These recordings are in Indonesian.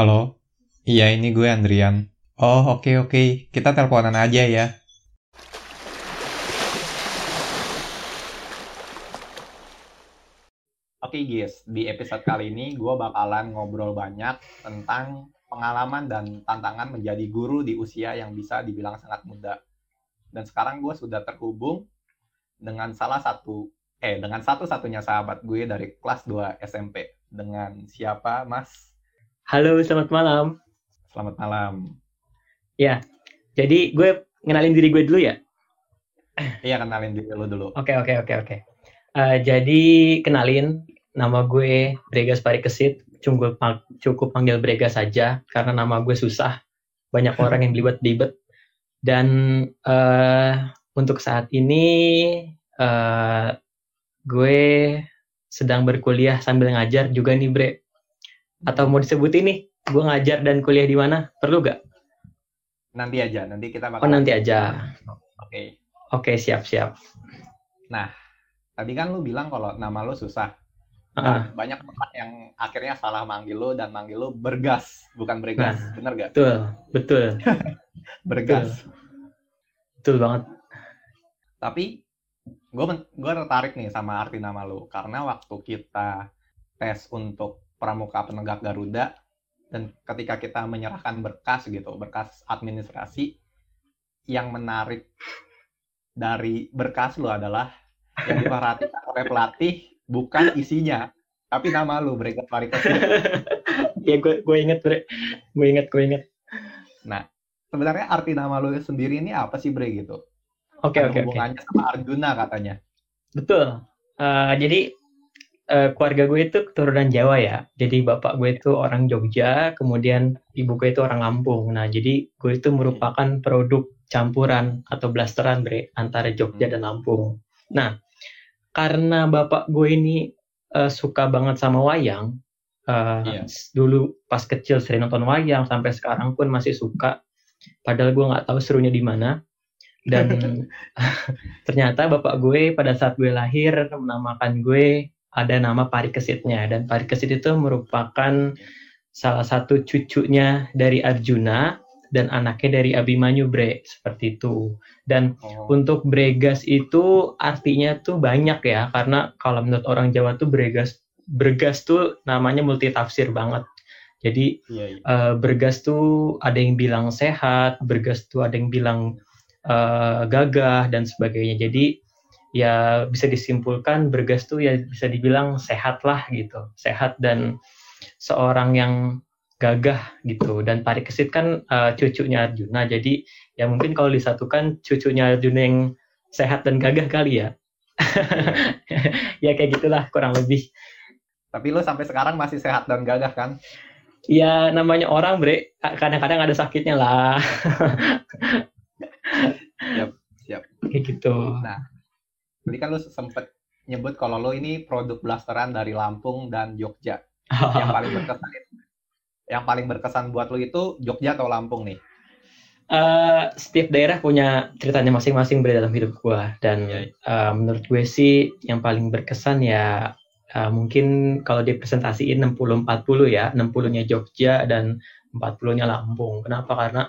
Halo? Iya, ini gue Andrian. Oh, oke oke. Kita teleponan aja ya. Oke guys, di episode kali ini gue bakalan ngobrol banyak tentang pengalaman dan tantangan menjadi guru di usia yang bisa dibilang sangat muda. Dan sekarang gue sudah terhubung dengan salah satu, eh dengan satu-satunya sahabat gue dari kelas 2 SMP. Dengan siapa, Mas? Halo, selamat malam. Selamat malam. Ya, jadi gue ngenalin diri gue dulu ya? Iya, kenalin diri lu dulu. Oke, oke, oke, oke. Eh, jadi kenalin, nama gue Bregas Parikesit. Cukup, cukup panggil Brega saja, karena nama gue susah. Banyak orang yang belibet-belibet. Dan uh, untuk saat ini, uh, gue sedang berkuliah sambil ngajar juga nih, Bre. Atau mau disebut ini, gue ngajar dan kuliah di mana? Perlu gak? Nanti aja, nanti kita bakal... Oh, nanti aja. Oke. Okay. Oke, okay, siap-siap. Nah, tadi kan lu bilang kalau nama lu susah. Nah, uh. banyak orang yang akhirnya salah manggil lu dan manggil lu bergas, bukan bergas. Nah, Bener gak? Betul, betul. bergas. Betul. betul banget. Tapi gue gue tertarik nih sama arti nama lu karena waktu kita tes untuk pramuka penegak Garuda dan ketika kita menyerahkan berkas gitu, berkas administrasi yang menarik dari berkas lu adalah yang diperhatikan oleh pelatih bukan isinya, tapi nama lu Bregat Parikas. ya gue gue inget bre, gue inget gue inget. Nah sebenarnya arti nama lu sendiri ini apa sih Bre gitu? Oke okay, oke. Okay, hubungannya okay. sama Arjuna katanya. Betul. Uh, jadi uh, keluarga gue itu keturunan Jawa ya. Jadi bapak gue itu orang Jogja, kemudian ibu gue itu orang Lampung. Nah, jadi gue itu merupakan produk campuran atau blasteran bre antara Jogja dan Lampung. Nah, karena bapak gue ini uh, suka banget sama wayang, uh, yeah. dulu pas kecil sering nonton wayang, sampai sekarang pun masih suka. Padahal gue nggak tahu serunya di mana. Dan ternyata bapak gue pada saat gue lahir menamakan gue ada nama Parikesitnya dan Parikesit itu merupakan salah satu cucunya dari Arjuna dan anaknya dari Abimanyu Bre seperti itu. Dan oh. untuk Bregas itu artinya tuh banyak ya karena kalau menurut orang Jawa tuh Bregas Bergas tuh namanya multi tafsir banget. Jadi iya, iya. Uh, bergas tuh ada yang bilang sehat, bergas tuh ada yang bilang uh, gagah dan sebagainya. Jadi ya bisa disimpulkan Bergas tuh ya bisa dibilang sehat lah gitu, sehat dan seorang yang gagah gitu. Dan Parikesit kan uh, cucunya Arjuna, jadi ya mungkin kalau disatukan cucunya Arjuna yang sehat dan gagah kali ya. ya kayak gitulah kurang lebih. Tapi lo sampai sekarang masih sehat dan gagah kan? Ya namanya orang bre, kadang-kadang ada sakitnya lah. siap, siap. Kayak gitu. Nah, Tadi kan lu sempet nyebut kalau lo ini produk blasteran dari Lampung dan Jogja. yang paling berkesan itu, yang paling berkesan buat lo itu Jogja atau Lampung nih? Uh, setiap daerah punya ceritanya masing-masing ber dalam hidup gue dan yeah. uh, menurut gue sih yang paling berkesan ya uh, mungkin kalau dipresentasiin 60-40 ya 60-nya Jogja dan 40-nya Lampung kenapa karena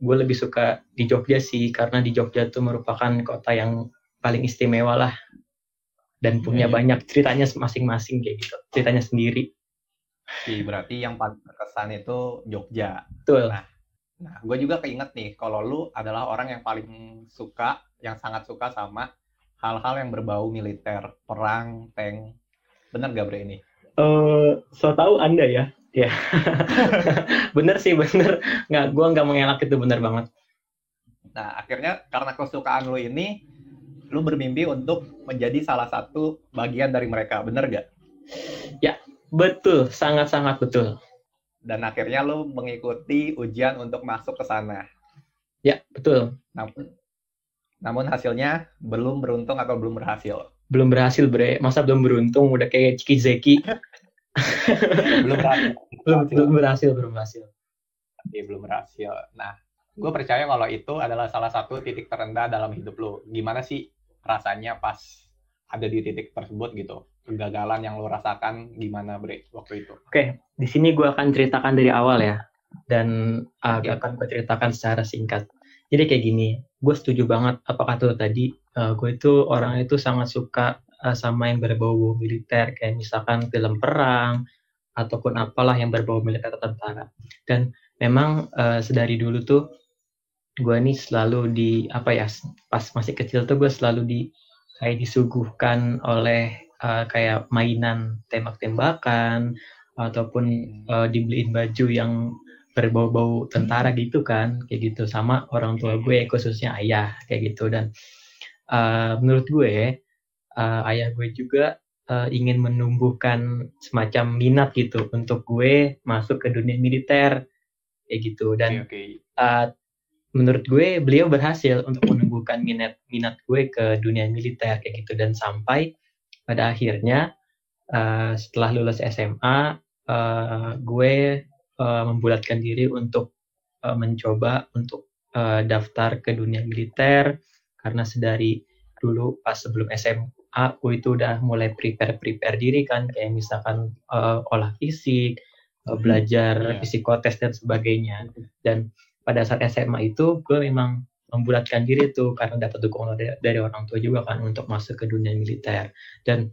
gue lebih suka di Jogja sih karena di Jogja itu merupakan kota yang paling istimewa lah dan punya yeah. banyak ceritanya masing-masing kayak gitu ceritanya sendiri Oke, berarti yang paling berkesan itu Jogja. Betul. Nah, nah gue juga keinget nih, kalau lu adalah orang yang paling suka, yang sangat suka sama hal-hal yang berbau militer, perang, tank. Bener gak Bre ini? Uh, so tahu Anda ya? Ya. bener sih, bener. Nggak, gue nggak mengelak itu bener banget. Nah, akhirnya karena kesukaan lu ini, lu bermimpi untuk menjadi salah satu bagian dari mereka, bener gak? Ya, betul, sangat-sangat betul. Dan akhirnya lu mengikuti ujian untuk masuk ke sana. Ya, betul. Namun, namun hasilnya belum beruntung atau belum berhasil. Belum berhasil, Bre. Masa belum beruntung? Udah kayak Ciki Zeki. belum berhasil. Belum, belum berhasil, belum berhasil. Tapi belum berhasil. Nah, gue percaya kalau itu adalah salah satu titik terendah dalam hidup lo. Gimana sih rasanya pas ada di titik tersebut gitu kegagalan yang lo rasakan gimana Bre waktu itu Oke, di sini gue akan ceritakan dari awal ya, dan uh, akan gue ceritakan secara singkat. Jadi kayak gini, gue setuju banget apa kata lo tadi. Uh, gue itu orang itu sangat suka uh, sama yang berbau militer, kayak misalkan film perang ataupun apalah yang berbau militer atau tentara. Dan memang uh, sedari dulu tuh gue nih selalu di apa ya, pas masih kecil tuh gue selalu di kayak disuguhkan oleh uh, kayak mainan tembak-tembakan ataupun uh, dibeliin baju yang berbau-bau tentara gitu kan kayak gitu. Sama orang tua gue khususnya ayah kayak gitu. Dan uh, menurut gue uh, ayah gue juga uh, ingin menumbuhkan semacam minat gitu untuk gue masuk ke dunia militer kayak gitu. Dan okay, okay. Uh, menurut gue beliau berhasil untuk menumbuhkan minat minat gue ke dunia militer kayak gitu. Dan sampai pada akhirnya uh, setelah lulus SMA uh, gue uh, membulatkan diri untuk uh, mencoba untuk uh, daftar ke dunia militer. Karena sedari dulu pas sebelum SMA gue itu udah mulai prepare prepare diri kan. Kayak misalkan uh, olah fisik uh, belajar yeah. psikotes dan sebagainya. Dan pada saat SMA itu gue memang membulatkan diri tuh karena dapat dukungan dari, dari orang tua juga kan untuk masuk ke dunia militer. Dan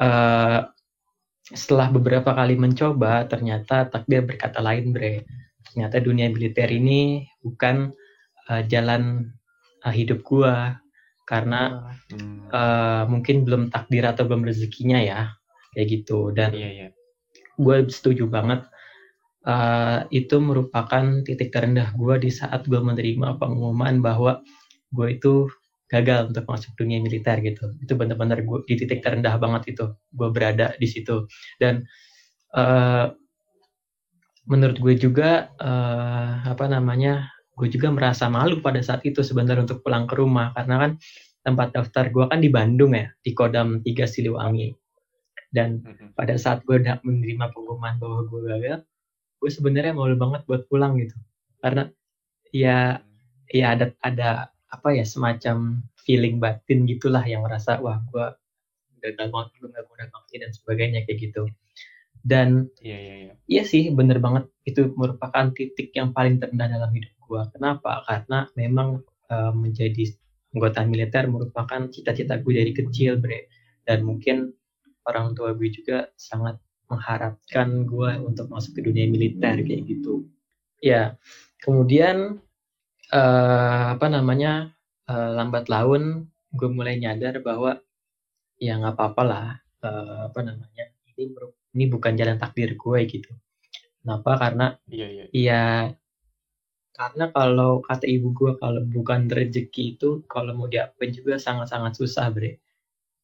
uh, setelah beberapa kali mencoba ternyata takdir berkata lain bre. Ternyata dunia militer ini bukan uh, jalan uh, hidup gue karena uh, mungkin belum takdir atau belum rezekinya ya kayak gitu. Dan yeah, yeah. gue setuju banget uh, itu merupakan titik terendah gue di saat gue menerima pengumuman bahwa gue itu gagal untuk masuk dunia militer gitu. Itu benar-benar gue di titik terendah banget itu. Gue berada di situ. Dan uh, menurut gue juga uh, apa namanya gue juga merasa malu pada saat itu sebenarnya untuk pulang ke rumah. Karena kan tempat daftar gue kan di Bandung ya di Kodam 3 Siliwangi. Dan mm-hmm. pada saat gue udah menerima pengumuman bahwa gue gagal gue sebenarnya malu banget buat pulang gitu. Karena ya ya ada ada apa ya semacam feeling batin gitulah yang merasa wah gue gagal banget belum gak udah bakti dan sebagainya kayak gitu. Dan iya, iya, iya. iya sih bener banget. Itu merupakan titik yang paling terendah dalam hidup gue kenapa? Karena memang uh, menjadi anggota militer merupakan cita-cita gue dari kecil bre. Dan mungkin orang tua gue juga sangat mengharapkan gue untuk masuk ke dunia militer kayak gitu. Ya kemudian uh, apa namanya uh, lambat laun gue mulai nyadar bahwa ya nggak apa-apa lah uh, apa namanya ini ini bukan jalan takdir gue gitu. Kenapa? Karena iya, iya. ya karena kalau kata ibu gue kalau bukan rezeki itu kalau mau diapain juga sangat-sangat susah bre.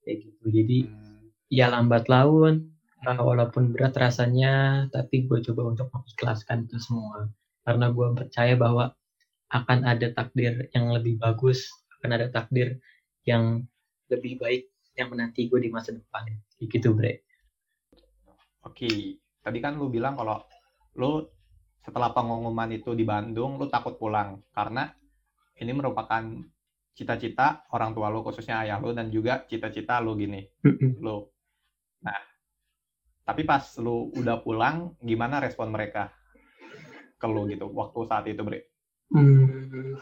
Kayak gitu. Jadi hmm. ya lambat laun uh, walaupun berat rasanya tapi gue coba untuk mengikhlaskan itu semua. Karena gue percaya bahwa akan ada takdir yang lebih bagus akan ada takdir yang lebih baik yang menanti gue di masa depan. Gitu bre. Oke tadi kan lu bilang kalau lu setelah pengumuman itu di Bandung lu takut pulang. Karena ini merupakan cita-cita orang tua lu khususnya ayah lu dan juga cita-cita lu gini. Lu. Nah tapi pas lu udah pulang, gimana respon mereka ke lu gitu waktu saat itu, Bre? Hmm.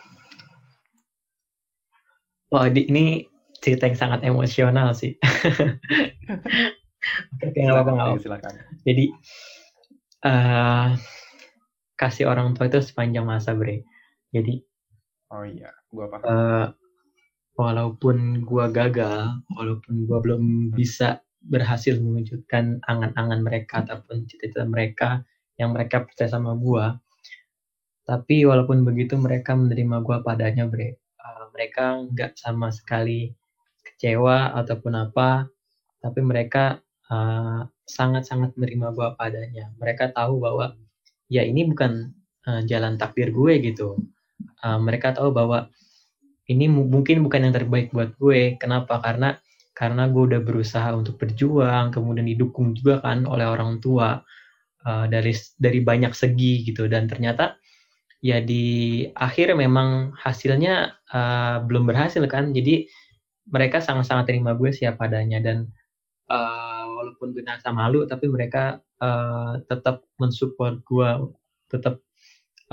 Wah, di, ini cerita yang sangat emosional sih. Oke, nggak apa-apa. Silakan. Jadi, uh, kasih orang tua itu sepanjang masa, Bre. Jadi, oh iya, gua paham. Uh, walaupun gua gagal, walaupun gua belum bisa berhasil mewujudkan angan-angan mereka ataupun cita-cita mereka yang mereka percaya sama gua. Tapi walaupun begitu mereka menerima gua padanya bre. Uh, mereka nggak sama sekali kecewa ataupun apa tapi mereka uh, sangat-sangat menerima gua padanya. Mereka tahu bahwa ya ini bukan uh, jalan takdir gue gitu. Uh, mereka tahu bahwa ini mungkin bukan yang terbaik buat gue. Kenapa? Karena karena gue udah berusaha untuk berjuang kemudian didukung juga kan oleh orang tua uh, dari dari banyak segi gitu. Dan ternyata ya di akhir memang hasilnya uh, belum berhasil kan. Jadi mereka sangat-sangat terima gue siapa adanya. Dan uh, walaupun gue ngerasa malu tapi mereka uh, tetap mensupport gue tetap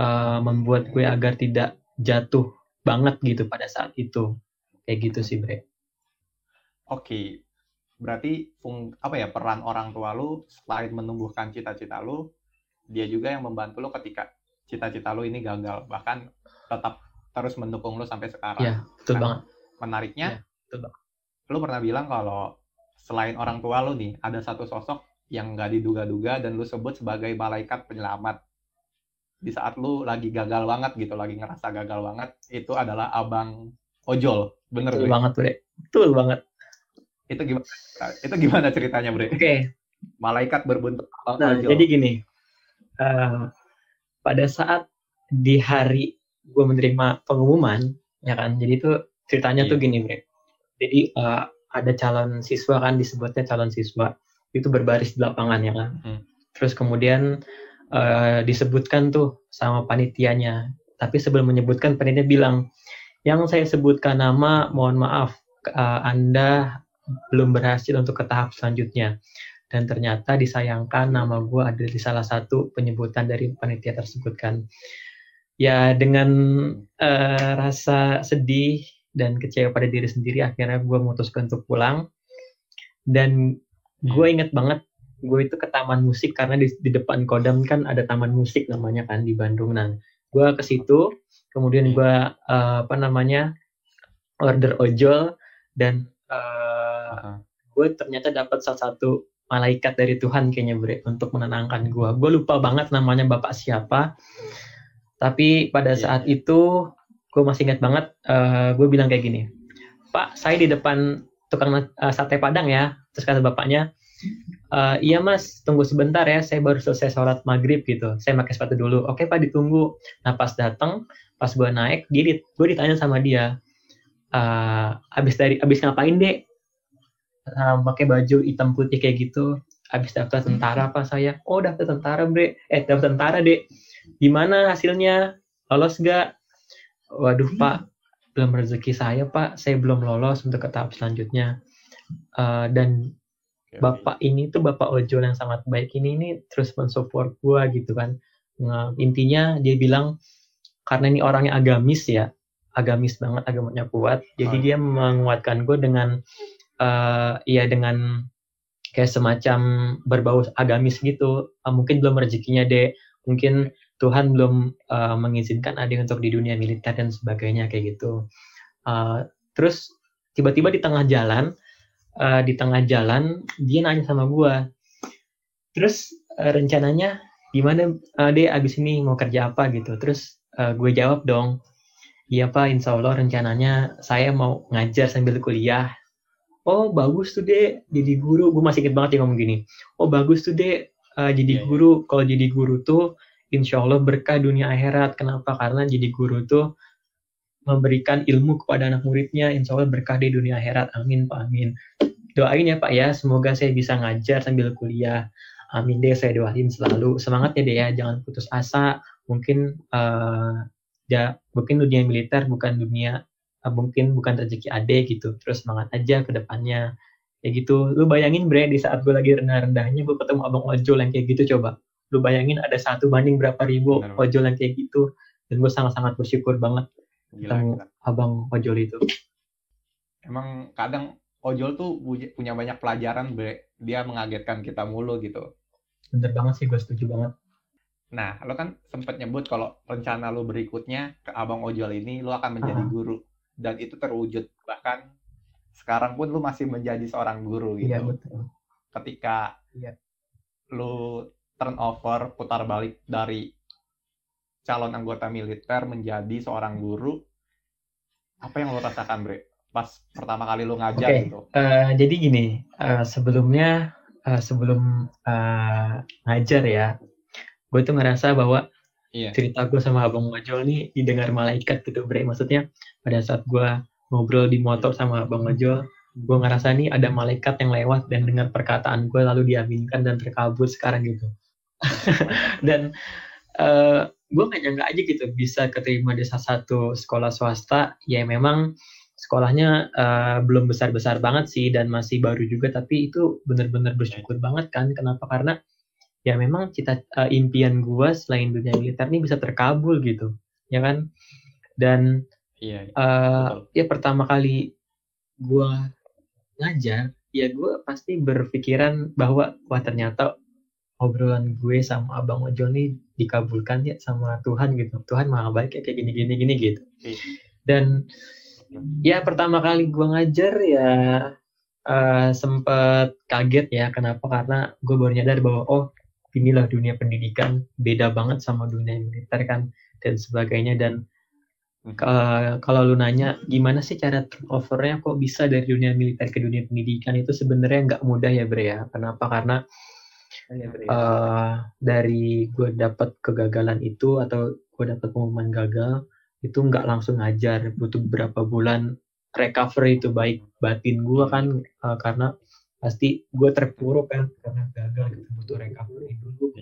uh, membuat gue agar tidak jatuh banget gitu pada saat itu. Kayak gitu sih bre oke berarti fung, apa ya peran orang tua lu selain menumbuhkan cita-cita lu dia juga yang membantu lu ketika cita-cita lu ini gagal bahkan tetap terus mendukung lu sampai sekarang. Ya betul nah, banget. menariknya ya, betul banget. lu pernah bilang kalau selain orang tua lu nih ada satu sosok yang nggak diduga-duga dan lu sebut sebagai malaikat penyelamat. Di saat lu lagi gagal banget gitu lagi ngerasa gagal banget itu adalah abang ojol. Bener betul bre? banget bre. Betul banget itu gimana itu gimana ceritanya bre? Oke. Okay. malaikat berbentuk abang nah, jadi gini. Uh, pada saat di hari gue menerima pengumuman ya kan? Jadi itu ceritanya iya. tuh gini bre. Jadi uh, ada calon siswa kan disebutnya calon siswa. Itu berbaris di lapangan ya kan? Hmm. terus kemudian uh, disebutkan tuh sama panitianya. Tapi sebelum menyebutkan panitia bilang yang saya sebutkan nama mohon maaf uh, anda belum berhasil untuk ke tahap selanjutnya. Dan ternyata disayangkan nama gue ada di salah satu penyebutan dari panitia tersebut kan. Ya dengan uh, rasa sedih dan kecewa pada diri sendiri akhirnya gue memutuskan untuk pulang. Dan gue inget banget gue itu ke taman musik karena di, di depan Kodam kan ada taman musik namanya kan di Bandung. Nah gue ke situ kemudian gue uh, apa namanya order ojol dan uh, gue ternyata dapat salah satu malaikat dari Tuhan kayaknya bre untuk menenangkan gue gue lupa banget namanya bapak siapa. Tapi pada iya, saat yeah. itu gue masih ingat banget uh, gue bilang kayak gini pak saya di depan tukang uh, sate padang ya terus kata bapaknya uh, iya mas tunggu sebentar ya saya baru selesai sholat maghrib gitu. Saya pakai sepatu dulu. Oke pak ditunggu. Nah pas datang pas gue naik dia gue ditanya sama dia uh, abis dari abis ngapain dek uh, pakai baju hitam putih kayak gitu. Abis daftar tentara apa saya oh daftar tentara bre. Eh daftar tentara dek. Gimana hasilnya? Lolos gak waduh hmm. pak. Belum rezeki saya pak. Saya belum lolos untuk ke tahap selanjutnya. Uh, dan bapak ini tuh bapak ojol yang sangat baik. Ini ini terus mensupport gua gitu kan. Nah, intinya dia bilang karena ini orangnya agamis ya agamis banget agamanya kuat. Jadi oh. dia menguatkan gue dengan uh, ya dengan kayak semacam berbau agamis gitu uh, mungkin belum rezekinya deh mungkin Tuhan belum uh, mengizinkan adik untuk di dunia militer dan sebagainya kayak gitu. Uh, terus tiba-tiba di tengah jalan, uh, di tengah jalan dia nanya sama gue, terus uh, rencananya gimana uh, deh abis ini mau kerja apa gitu. Terus uh, gue jawab dong, iya pak, insya Allah rencananya saya mau ngajar sambil kuliah. Oh bagus tuh deh jadi guru, gue masih inget banget ya ngomong gini. Oh bagus tuh deh uh, jadi yeah, iya. guru, kalau jadi guru tuh insya Allah berkah dunia akhirat. Kenapa? Karena jadi guru tuh memberikan ilmu kepada anak muridnya, insya Allah berkah di dunia akhirat. Amin, Pak. Amin. Doain ya Pak ya, semoga saya bisa ngajar sambil kuliah. Amin deh, saya doain selalu. Semangat ya deh ya, jangan putus asa. Mungkin uh, ya, mungkin dunia militer bukan dunia, mungkin bukan rezeki ade gitu. Terus semangat aja ke depannya. Kayak gitu. Lu bayangin bre, di saat gue lagi rendah-rendahnya, gue ketemu abang ojol yang kayak gitu coba lu bayangin ada satu banding berapa ribu Benar. ojol yang kayak gitu dan gue sangat-sangat bersyukur banget gila, ketemu gila. abang ojol itu emang kadang ojol tuh punya banyak pelajaran bre. dia mengagetkan kita mulu gitu bener banget sih gue setuju banget nah lo kan sempat nyebut kalau rencana lo berikutnya ke abang ojol ini lo akan menjadi -huh. guru dan itu terwujud bahkan sekarang pun lu masih menjadi seorang guru gitu. Iya, betul. Ketika iya. lu turnover putar balik dari calon anggota militer menjadi seorang guru apa yang lo rasakan bre pas pertama kali lo ngajar okay. gitu uh, jadi gini uh, sebelumnya uh, sebelum uh, ngajar ya gue tuh ngerasa bahwa iya. cerita gue sama abang Majol nih didengar malaikat gitu bre. Maksudnya pada saat gue ngobrol di motor sama abang Majol gue ngerasa nih ada malaikat yang lewat dan dengar perkataan gue lalu diaminkan dan terkabul sekarang gitu. Dan uh, gue gak nyangka aja gitu bisa keterima di salah satu sekolah swasta. Ya memang sekolahnya uh, belum besar-besar banget sih dan masih baru juga tapi itu benar-benar bersyukur banget kan. Kenapa? Karena ya memang cita uh, impian gua selain dunia militer ini bisa terkabul gitu ya kan? Dan iya, uh, ya pertama kali gua ngajar ya gue pasti berpikiran bahwa wah ternyata obrolan gue sama abang ojol nih dikabulkan ya sama Tuhan gitu. Tuhan maha baik ya kayak gini gini gini gitu. Iya. dan ya pertama kali gue ngajar ya uh, sempet kaget ya kenapa? Karena gue baru nyadar bahwa oh inilah dunia pendidikan beda banget sama dunia militer kan dan sebagainya. Dan uh, kalau lu nanya gimana sih cara turnovernya? Kok bisa dari dunia militer ke dunia pendidikan? Itu sebenarnya nggak mudah ya Bre ya. Kenapa? Karena uh, dari gue dapat kegagalan itu atau gue dapat pengumuman gagal itu nggak langsung ngajar. Butuh beberapa bulan recovery itu baik batin gue kan uh, karena pasti gue terpuruk kan karena gagal gitu butuh recovery dulu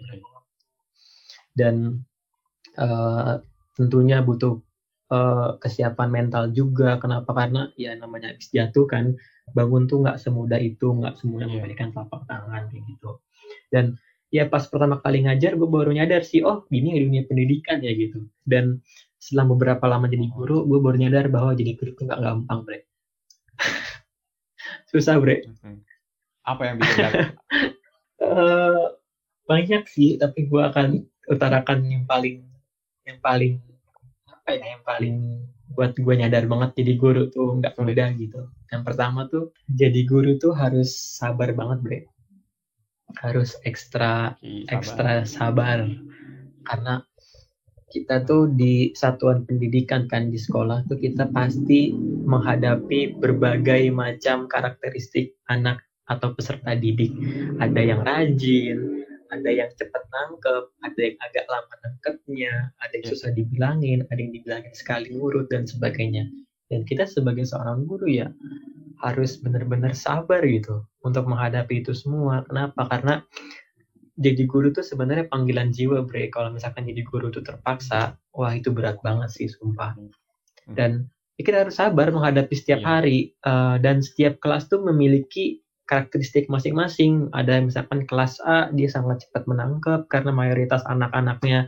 dan uh, tentunya butuh uh, kesiapan mental juga. Kenapa? Karena ya namanya habis jatuh kan bangun tuh nggak semudah itu nggak semudah yeah. memberikan telapak tangan kayak gitu. Dan ya pas pertama kali ngajar gue baru nyadar sih oh gini dunia pendidikan ya gitu. Dan setelah beberapa lama jadi guru gue baru nyadar bahwa jadi guru itu nggak gampang bre. Susah bre apa yang bisa uh, banyak sih tapi gue akan utarakan yang paling yang paling apa ya yang paling buat gue nyadar banget jadi guru tuh nggak mudah gitu. Yang pertama tuh jadi guru tuh harus sabar banget bre. Harus ekstra sabar. ekstra sabar. Karena kita tuh di satuan pendidikan kan di sekolah tuh kita pasti menghadapi berbagai macam karakteristik anak atau peserta didik. Ada yang rajin, ada yang cepat nangkep, ada yang agak lama nangkepnya, ada yang ya. susah dibilangin, ada yang dibilangin sekali urut dan sebagainya. Dan kita sebagai seorang guru ya harus benar-benar sabar gitu untuk menghadapi itu semua. Kenapa? Karena jadi guru tuh sebenarnya panggilan jiwa bre kalau misalkan jadi guru tuh terpaksa wah itu berat banget sih sumpah hmm. dan ya kita harus sabar menghadapi setiap yeah. hari uh, dan setiap kelas tuh memiliki karakteristik masing-masing. Ada misalkan kelas A dia sangat cepat menangkap karena mayoritas anak-anaknya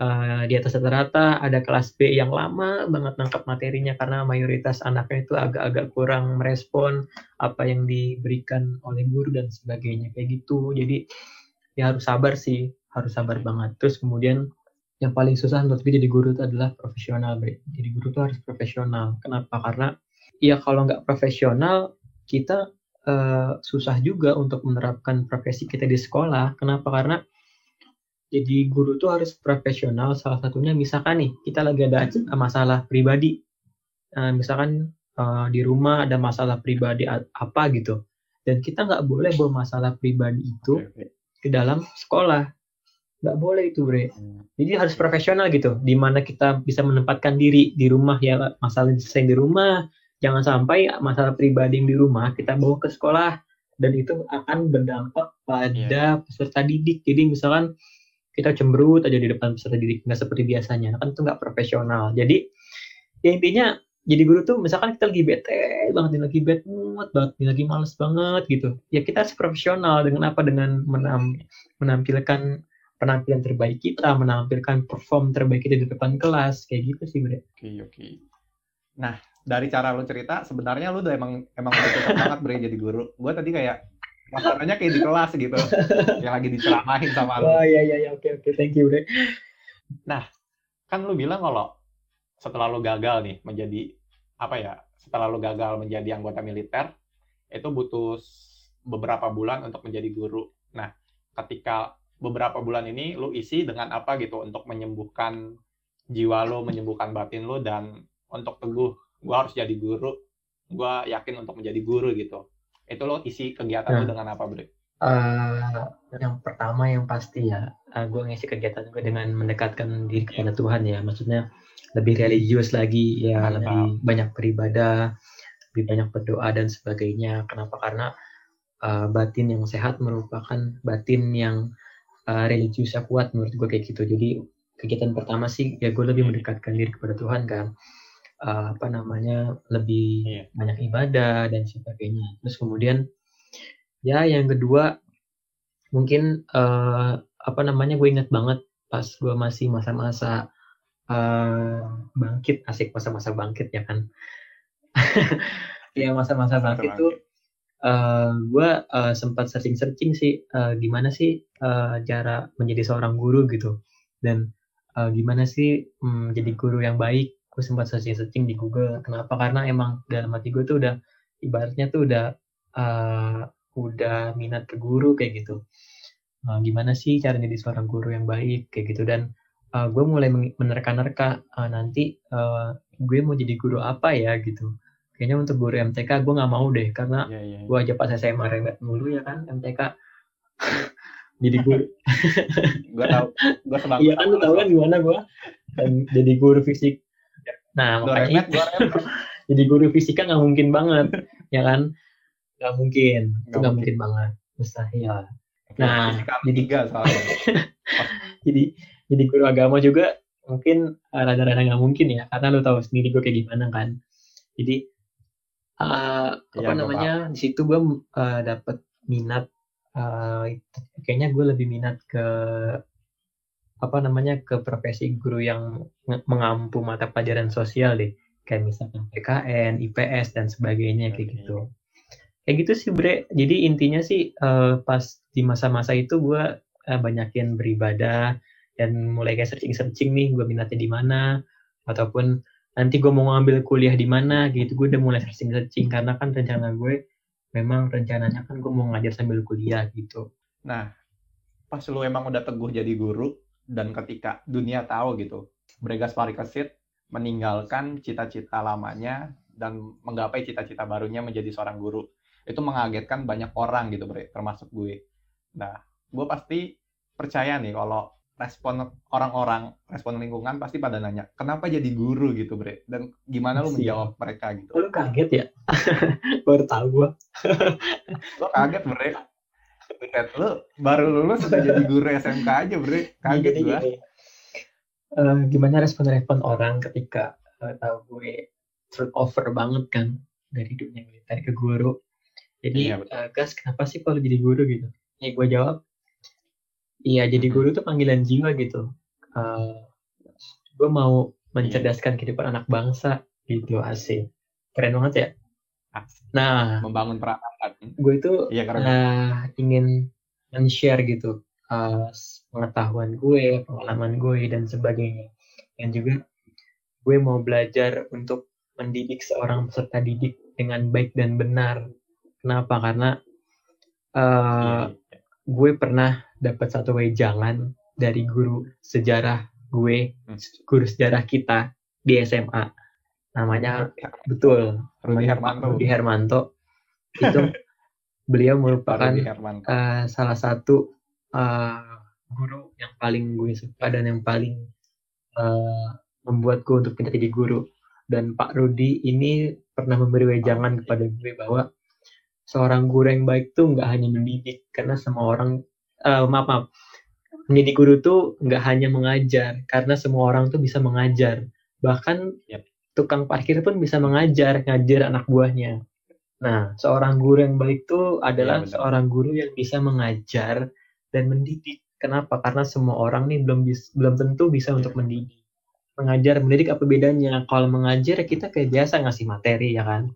uh, di atas rata-rata. Ada kelas B yang lama banget nangkap materinya karena mayoritas anaknya itu agak-agak kurang merespon apa yang diberikan oleh guru dan sebagainya. Kayak gitu. Jadi ya harus sabar sih. Harus sabar banget. Terus kemudian yang paling susah menurut gue jadi guru itu adalah profesional jadi guru itu harus profesional. Kenapa? Karena ya kalau nggak profesional kita uh, susah juga untuk menerapkan profesi kita di sekolah. Kenapa? Karena jadi guru itu harus profesional. Salah satunya misalkan nih kita lagi ada masalah pribadi. Uh, misalkan uh, di rumah ada masalah pribadi apa gitu. Dan kita nggak boleh bawa masalah pribadi itu ke dalam sekolah. Nggak boleh itu bre. Hmm. jadi harus profesional gitu. Di mana kita bisa menempatkan diri di rumah ya masalah selesai di rumah jangan sampai masalah pribadi yang di rumah kita bawa ke sekolah dan itu akan berdampak pada yeah. peserta didik. Jadi misalkan kita cemberut aja di depan peserta didik nggak seperti biasanya kan itu nggak profesional. Jadi ya intinya jadi guru tuh misalkan kita lagi bete banget nih lagi bete banget banget nih lagi males banget gitu ya kita harus profesional dengan apa? Dengan menam, menampilkan penampilan terbaik kita menampilkan perform terbaik kita di depan kelas kayak gitu sih bre. Oke oke. Nah dari cara lu cerita sebenarnya lu udah emang emang udah cocok banget bre jadi guru. Gue tadi kayak masalahnya kayak di kelas gitu. Yang lagi diceramahin sama lu. Oh iya iya iya. Oke oke. Thank you bre. Nah kan lu bilang kalau setelah lo gagal nih menjadi apa ya setelah lo gagal menjadi anggota militer itu butuh beberapa bulan untuk menjadi guru. Nah, ketika beberapa bulan ini lo isi dengan apa gitu untuk menyembuhkan jiwa lo, menyembuhkan batin lo dan untuk teguh, gue harus jadi guru, gue yakin untuk menjadi guru gitu. Itu lo isi kegiatan nah, lo dengan apa, Bro? Uh, yang pertama yang pasti ya, uh, gue ngisi kegiatan gue dengan mendekatkan diri kepada yeah. Tuhan ya. Maksudnya lebih religius lagi ya Mantap. lebih banyak beribadah lebih banyak berdoa dan sebagainya kenapa karena uh, batin yang sehat merupakan batin yang uh, religiusnya kuat menurut gue kayak gitu jadi kegiatan pertama sih ya gue lebih mendekatkan diri kepada Tuhan kan uh, apa namanya lebih Iya. banyak ibadah dan sebagainya. Terus kemudian ya yang kedua mungkin eh, apa namanya gue inget banget pas gue masih masa-masa eh, bangkit asik masa-masa bangkit ya kan. ya masa-masa bangkit tuh eh gue eh, sempat searching-searching sih eh, gimana sih eh, cara menjadi seorang guru gitu dan eh, gimana sih mm, jadi guru yang baik gue sempat searching-searching di Google kenapa? Karena emang dalam hati gue tuh udah ibaratnya tuh udah eh, udah minat ke guru kayak gitu. Eh, gimana sih cara jadi seorang guru yang baik kayak gitu. Dan eh, gue mulai menerka-nerka eh, nanti eh, gue mau jadi guru apa ya gitu. Kayaknya untuk guru MTK gue nggak mau deh karena Iya, iya. gua aja pas SMA rembet mulu ya kan MTK jadi guru. Gue tahu. Gue iya kan lu tahu kan gimana gua? Dan jadi guru fisik nah makanya itu, jadi guru fisika nggak mungkin banget ya kan? Nggak mungkin. Itu Nggak mungkin. mungkin banget. Mustahil. Nah, Fisika jadi- tiga soalnya. jadi jadi guru agama juga mungkin eh, rada-rada nggak mungkin ya karena lu tahu sendiri gue kayak gimana kan. Jadi eh, apa Iya, namanya di situ gue eh, dapet minat eh, kayaknya gue lebih minat ke apa namanya ke profesi guru yang mengampu mata pelajaran sosial deh. Kayak misalkan PKN, IPS dan sebagainya kayak gitu. Kayak gitu sih bre. Jadi intinya sih eh, pas di masa-masa itu gue eh, banyakin beribadah dan mulai kayak searching-searching nih gue minatnya di mana ataupun nanti gue mau ngambil kuliah di mana gitu. Gue udah mulai searching-searching karena kan rencana gue memang rencananya kan gue mau ngajar sambil kuliah gitu. Nah, pas lu emang udah teguh jadi guru dan ketika dunia tahu gitu, Bregas Parikesit meninggalkan cita-cita lamanya dan menggapai cita-cita barunya menjadi seorang guru. Itu mengagetkan banyak orang gitu, Bre, termasuk gue. Nah, gue pasti percaya nih kalau respon orang-orang, respon lingkungan pasti pada nanya, kenapa jadi guru gitu, Bre? Dan gimana lu Siap. menjawab mereka gitu? Lu kaget ya baru tahu gue Lo kaget, Bre. Lu baru lulus udah jadi guru SMK aja, Bre. Kaget gua. gini, eh, gimana respon-respon orang ketika eh, tahu gue turnover banget kan dari dunia militer ke guru. Jadi, Iya, betul. eh, Gas, kenapa sih kalau jadi guru gitu? Ya gue jawab, iya jadi guru tuh panggilan jiwa gitu. Eh, gue mau Iya. mencerdaskan kehidupan anak bangsa gitu, asik. Keren banget ya. Nah, membangun peradaban. gue itu Iya karena eh, ingin men-share gitu eh, pengetahuan gue, pengalaman gue dan sebagainya. Dan juga gue mau belajar untuk mendidik seorang peserta didik dengan baik dan benar. Kenapa? Karena Iya, gue pernah dapat satu wejangan dari guru sejarah gue, Hmm. guru sejarah kita di SMA. Namanya betul, Pak Hermanto. Rudi Hermanto. Itu beliau Pak merupakan eh, salah satu eh, guru yang paling gue suka dan yang paling membuat gue untuk pindah jadi guru. Dan Pak Rudi ini pernah memberi wejangan kepada gue bahwa seorang guru yang baik tuh nggak hanya mendidik, karena semua orang, eh, maaf, maaf, menjadi guru tuh nggak hanya mengajar, karena semua orang tuh bisa mengajar. Bahkan Yap. Tukang parkir pun bisa mengajar, ngajar anak buahnya. Nah, seorang guru yang baik tuh adalah benar. seorang guru yang bisa mengajar dan mendidik. Kenapa? Karena semua orang nih belum bis- belum tentu bisa Iya. untuk mendidik. Mengajar, mendidik apa bedanya? Kalau mengajar ya kita kayak biasa ngasih materi ya kan.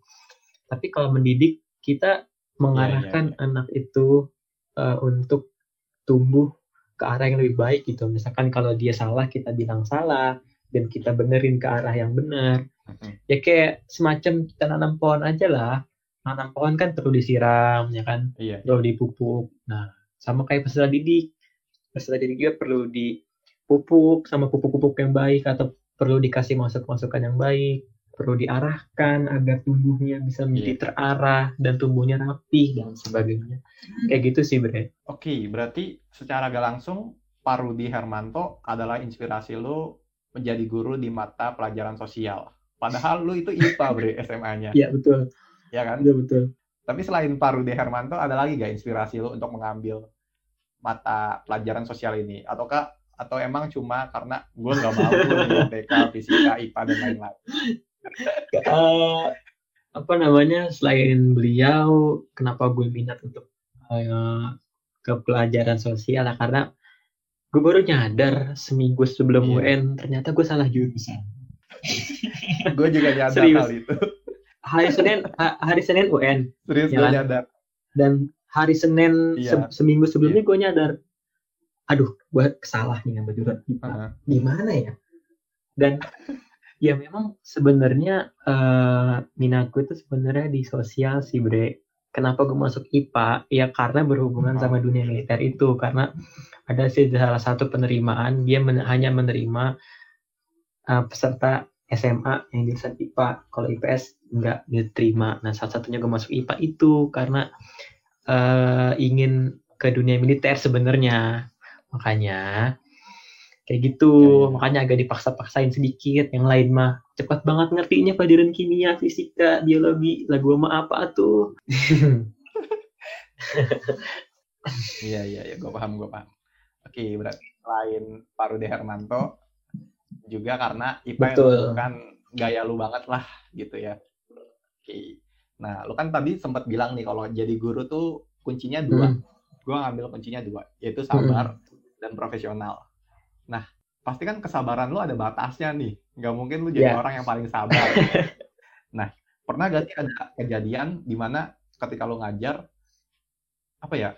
Tapi kalau mendidik kita mengarahkan anak itu eh, untuk tumbuh ke arah yang lebih baik gitu. Misalkan kalau dia salah kita bilang salah dan kita benerin ke arah yang benar. Ya kayak semacam kita nanam pohon aja lah. Nanam pohon kan perlu disiram ya kan? Iya. perlu dipupuk. Nah sama kayak peserta didik. Peserta didik juga perlu dipupuk sama pupuk-pupuk yang baik atau perlu dikasih masukan-masukan yang baik. Perlu diarahkan agar tumbuhnya bisa menjadi Iya. terarah dan tumbuhnya rapih dan sebagainya. Kayak gitu sih bre. Oke, berarti secara gak langsung Pak Rudi Hermanto adalah inspirasi lu menjadi guru di mata pelajaran sosial. Padahal lu itu IPA, Bre, SMA-nya. ya betul Ya kan? betul betul Tapi selain Pak Rudi Hermanto, ada lagi gak inspirasi lu untuk mengambil mata pelajaran sosial ini? Ataukah atau emang cuma karena gue nggak mau TK, fisika, IPA, dan lain-lain? Eh, apa namanya selain beliau kenapa gue minat untuk eh, ke pelajaran sosial karena gue baru nyadar seminggu sebelum Iya. UN ternyata gue salah jurusan gue juga nyadar Serius. hal itu. hari Senin ha- hari Senin UN Serius gue nyadar. dan hari Senin Iya. se- seminggu sebelumnya gue nyadar aduh gue kesalah nih ngambil jurusan IPA Heeh. gimana ya dan ya memang sebenarnya eh minat gue itu sebenarnya di sosial sih bre kenapa gue masuk IPA ya karena berhubungan sama dunia militer itu. Karena ada sih salah satu penerimaan dia men- hanya menerima eh, peserta SMA yang jurusan IPA kalau IPS nggak diterima. Nah salah satunya gue masuk IPA itu karena eh, ingin ke dunia militer sebenarnya. Makanya kayak gitu Ya, ya. makanya agak dipaksa-paksain sedikit yang lain mah cepat banget ngertinya pelajaran kimia fisika biologi lah gua mah apa tuh Iya iya iya, gue paham gue paham. Oke, berarti selain Pak Rudy Hermanto juga karena IPA itu kan gaya lu banget lah gitu ya. Oke. Nah, lu kan tadi sempat bilang nih kalau jadi guru tuh kuncinya dua. Hmm. Gue ngambil kuncinya dua, yaitu sabar dan profesional. Nah, pasti kan kesabaran lu ada batasnya nih. Nggak mungkin lu jadi Iya. orang yang paling sabar. nah, pernah gak sih ada kejadian di mana ketika lu ngajar apa ya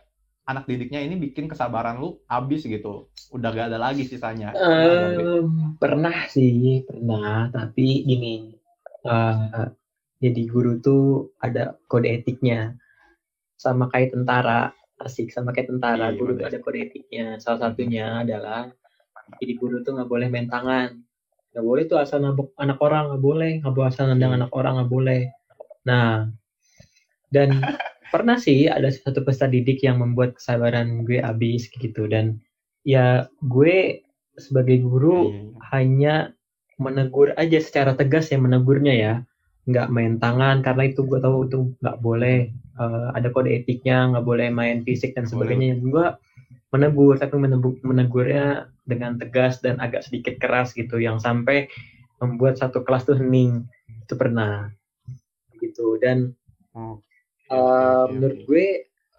anak didiknya ini bikin kesabaran lu habis gitu udah gak ada lagi sisanya? Em, pernah sih pernah tapi gini eh, jadi guru tuh ada kode etiknya sama kayak tentara asik sama kayak tentara Iya, guru bener. tuh ada kode etiknya salah satunya adalah jadi guru tuh nggak boleh main tangan. Nggak boleh tuh asal nabok anak orang nggak boleh. Nggak boleh asal nendang anak orang nggak boleh. Nah dan pernah sih ada satu peserta didik yang membuat kesabaran gue habis gitu. Dan ya gue sebagai guru iya. hanya menegur aja secara tegas ya menegurnya ya. Nggak main tangan karena itu gue tahu itu nggak boleh. Eh, ada kode etiknya nggak boleh main fisik dan sebagainya. Gue menegur tapi menebu- menegurnya dengan tegas dan agak sedikit keras gitu yang sampai membuat satu kelas tuh hening. Itu pernah. Gitu. Dan Oh, eh, oke, menurut gue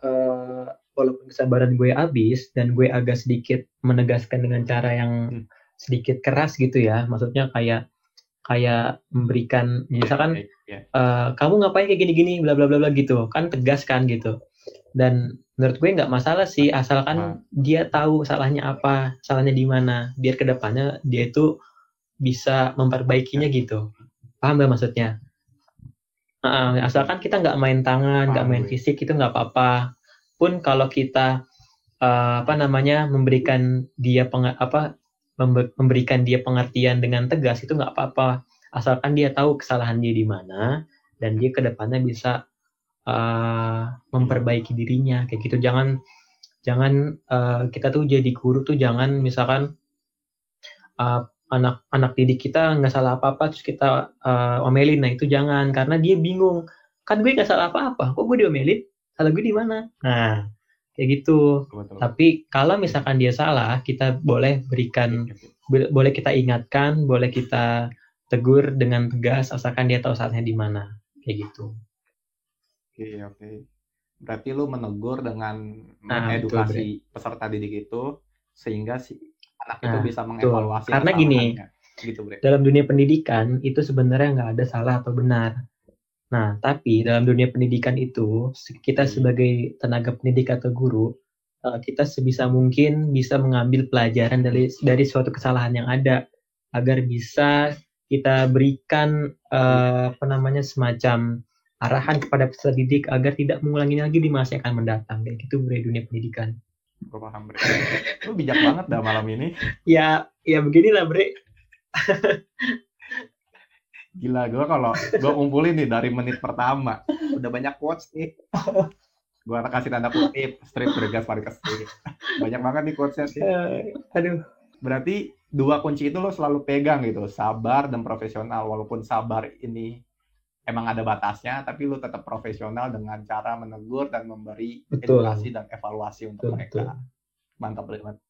eh, walaupun kesabaran gue habis dan gue agak sedikit menegaskan dengan cara yang Hmm. sedikit keras gitu ya maksudnya kayak kayak memberikan misalkan Iya, iya. eh, kamu ngapain kayak gini-gini bla bla bla bla gitu. Kan tegas kan gitu dan menurut gue nggak masalah sih asalkan Ah. dia tahu salahnya apa salahnya di mana biar ke depannya dia itu bisa memperbaikinya gitu. Paham gak maksudnya? Ah, asalkan kita nggak main tangan nggak main fisik itu nggak apa-apa. Pun kalau kita eh, apa namanya memberikan dia peng- apa membe- memberikan dia pengertian dengan tegas itu nggak apa-apa. Asalkan dia tahu kesalahan dia di mana dan dia ke depannya bisa eh, memperbaiki dirinya kayak gitu. Jangan jangan eh, kita tuh jadi guru tuh jangan misalkan eh, anak anak didik kita nggak salah apa apa terus kita eh, omelin. Nah itu jangan karena dia bingung. Kan gue nggak salah apa apa kok gue diomelin? Salah gue di mana? Nah. Kayak gitu. Betul. tapi kalau misalkan dia salah kita boleh berikan boleh kita ingatkan, boleh kita tegur dengan tegas asalkan dia tahu salahnya di mana. Kayak gitu. Oke, oke. Berarti lu menegur dengan Ah, betul, peserta didik itu sehingga si anak itu Nah, bisa mengevaluasi Karena gini, gitu, Bre. Dalam dunia pendidikan itu sebenarnya nggak ada salah atau benar. Nah, tapi dalam dunia pendidikan itu kita Hmm. sebagai tenaga pendidik atau guru eh, kita sebisa mungkin bisa mengambil pelajaran dari dari suatu kesalahan yang ada agar bisa kita berikan eh, apa namanya semacam arahan kepada peserta didik agar tidak mengulangi lagi di masa yang akan mendatang kayak gitu dari dunia pendidikan. Gue paham, Bre. Lu bijak banget dah malam ini. Ya, ya beginilah, Bre. Gila, gue kalau gue kumpulin nih dari menit pertama. Udah banyak quotes nih. Gue kasih tanda kutip, strip bergas parkas Banyak banget nih quotesnya sih. Eh, aduh. Berarti dua kunci itu lo selalu pegang gitu, sabar dan profesional. Walaupun sabar ini emang ada batasnya, tapi lo tetap profesional dengan cara menegur dan memberi Betul. edukasi dan evaluasi untuk Betul, mereka. betul. Mantap, Bre. Mantap.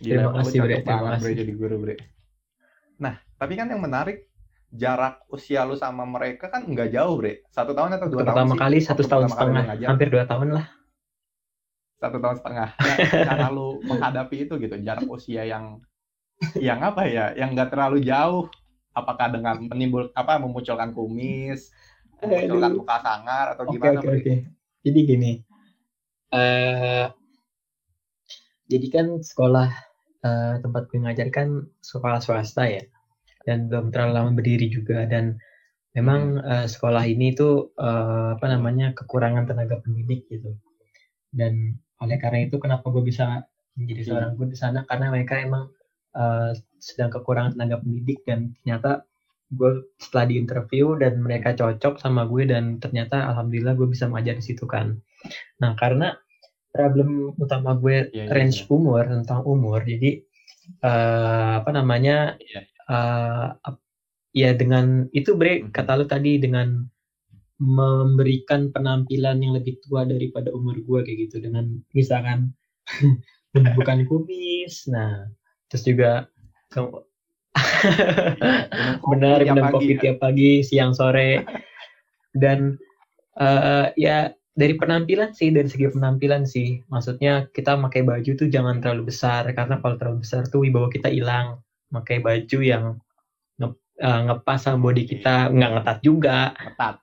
Terima lu kasih, Bre. Terima banget, Bre, kasih. jadi guru, Bre. Nah, tapi kan yang menarik jarak usia lu sama mereka kan nggak jauh bre satu tahun atau dua tahun pertama sih kali satu waktu tahun pertama lu setengah hampir dua tahun lah satu tahun setengah nah, cara lu menghadapi itu gitu jarak usia yang yang apa ya yang nggak terlalu jauh apakah dengan menimbul apa memunculkan kumis memunculkan muka sangar atau Oke gimana Bre? oke. Jadi gini, eh jadi kan sekolah eh, tempat gue ngajar kan sekolah swasta ya, dan belum terlalu lama berdiri juga dan memang eh, sekolah ini tuh eh, apa namanya kekurangan tenaga pendidik gitu. Dan oleh karena itu kenapa gue bisa menjadi seorang guru di sana karena mereka emang eh, sedang kekurangan tenaga pendidik dan ternyata gue setelah di interview dan mereka cocok sama gue dan ternyata alhamdulillah gue bisa mengajar di situ kan. Nah karena problem utama gue Iya, iya, range iya. umur tentang umur jadi eh, apa namanya Iya. eh, ap- ya dengan itu bre Mhm. kata lu tadi dengan memberikan penampilan yang lebih tua daripada umur gue kayak gitu dengan misalkan bukan kumis nah terus juga kamu benar minum kopi tiap pagi siang sore. Dan eh, ya dari penampilan sih dari segi penampilan sih. Maksudnya kita pakai baju tuh jangan terlalu besar karena kalau terlalu besar tuh wibawa kita hilang. Pakai baju yang nge- eh, ngepas sama body kita nggak ngetat juga. Ketat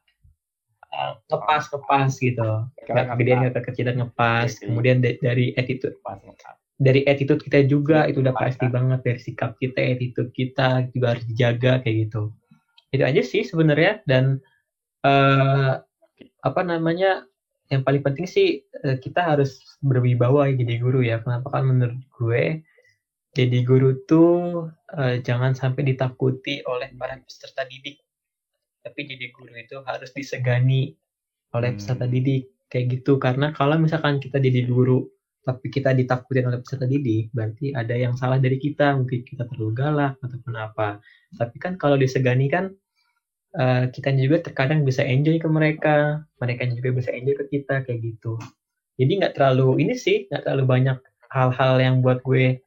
eh, ngepas ngepas gitu. Nggak ketat. nggak kekecilan ngepas. Kemudian da- dari attitude Pas, ketat. Dari attitude kita juga itu udah Pas, pasti banget dari sikap kita attitude kita juga harus dijaga kayak gitu. Itu aja sih sebenarnya dan eh apa namanya yang paling penting sih eh, kita harus berwibawa jadi guru ya. Kenapa? Kan menurut gue jadi guru tuh eh, jangan sampai ditakuti oleh para peserta didik. Tapi jadi guru itu harus disegani oleh Hmm. peserta didik kayak gitu. Karena kalau misalkan kita jadi guru tapi kita ditakutin oleh peserta didik berarti ada yang salah dari kita. Mungkin kita terlalu galak ataupun apa. Tapi kan kalau disegani kan eh, kita juga terkadang bisa enjoy ke mereka. Mereka juga bisa enjoy ke kita kayak gitu. Jadi nggak terlalu ini sih nggak terlalu banyak hal-hal yang buat gue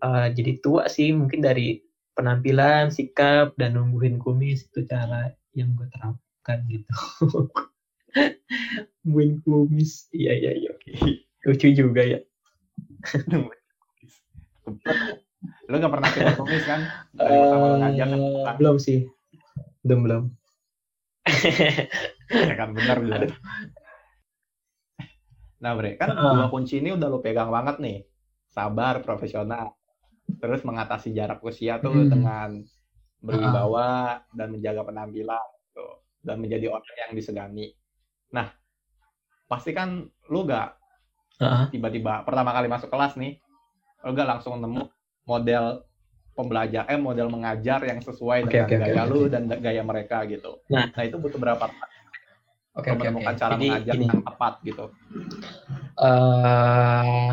eh, jadi tua sih. Mungkin dari penampilan sikap dan numbuhin kumis itu cara yang gue terapkan gitu. Numbuhin kumis. Iya iya iya lucu juga ya. Lu gak pernah pakai kumis kan? Dari pertama lu ngajar kan? Eh, belum sih. Belum belum. Ya kan benar benar. Nah bre kan Heeh. dua kunci ini udah lu pegang banget nih. Sabar profesional. Terus mengatasi jarak usia tuh Hmm. dengan berwibawa dan menjaga penampilan tuh dan menjadi orang yang disegani. Nah pasti kan lu gak Heeh. tiba-tiba pertama kali masuk kelas nih lu gak langsung nemu model pembelajar eh model mengajar yang sesuai Oke, dengan oke, gaya oke. lu dan gaya mereka gitu Nah. nah itu butuh berapa oke oke oke menemukan cara jadi mengajar gini yang tepat gitu eh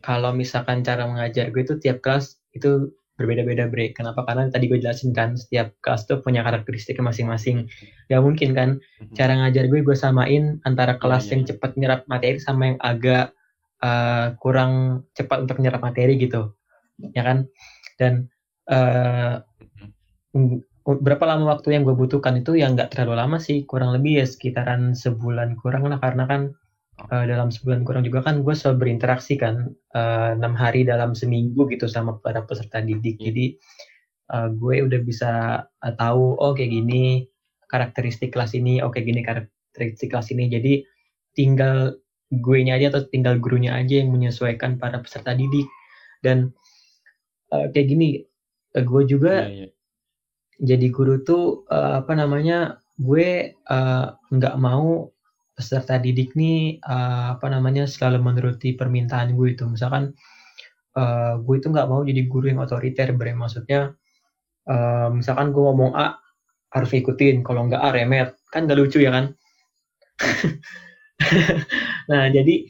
kalau misalkan cara mengajar gue itu tiap kelas itu berbeda-beda bre kenapa? Karena tadi gue jelasin kan setiap kelas tuh punya karakteristiknya masing-masing. Gak mungkin kan? Cara ngajar gue gue samain antara kelas iya, yang iya. cepat nyerap materi sama yang agak eh, kurang cepat untuk nyerap materi gitu. Ya kan? Dan mm, berapa lama waktu yang gue butuhkan itu yang nggak terlalu lama sih. Kurang lebih ya sekitaran sebulan kurang lah. Karena kan eh, dalam sebulan kurang juga kan gue selalu berinteraksi kan eh, enam hari dalam seminggu gitu sama para peserta didik Iya. jadi eh, gue udah bisa eh, tahu oh kayak gini karakteristik kelas ini oke gini karakteristik kelas ini jadi tinggal gue nya aja atau tinggal gurunya aja yang menyesuaikan para peserta didik dan eh, kayak gini eh, gue juga Iya, iya. jadi guru tuh eh, apa namanya gue nggak mau peserta didik nih eh, apa namanya selalu menuruti permintaan gue itu. Misalkan eh, gue itu nggak mau jadi guru yang otoriter bre. Maksudnya eh, misalkan gue ngomong A harus ikutin kalau nggak A remet. Kan nggak lucu ya kan? Nah jadi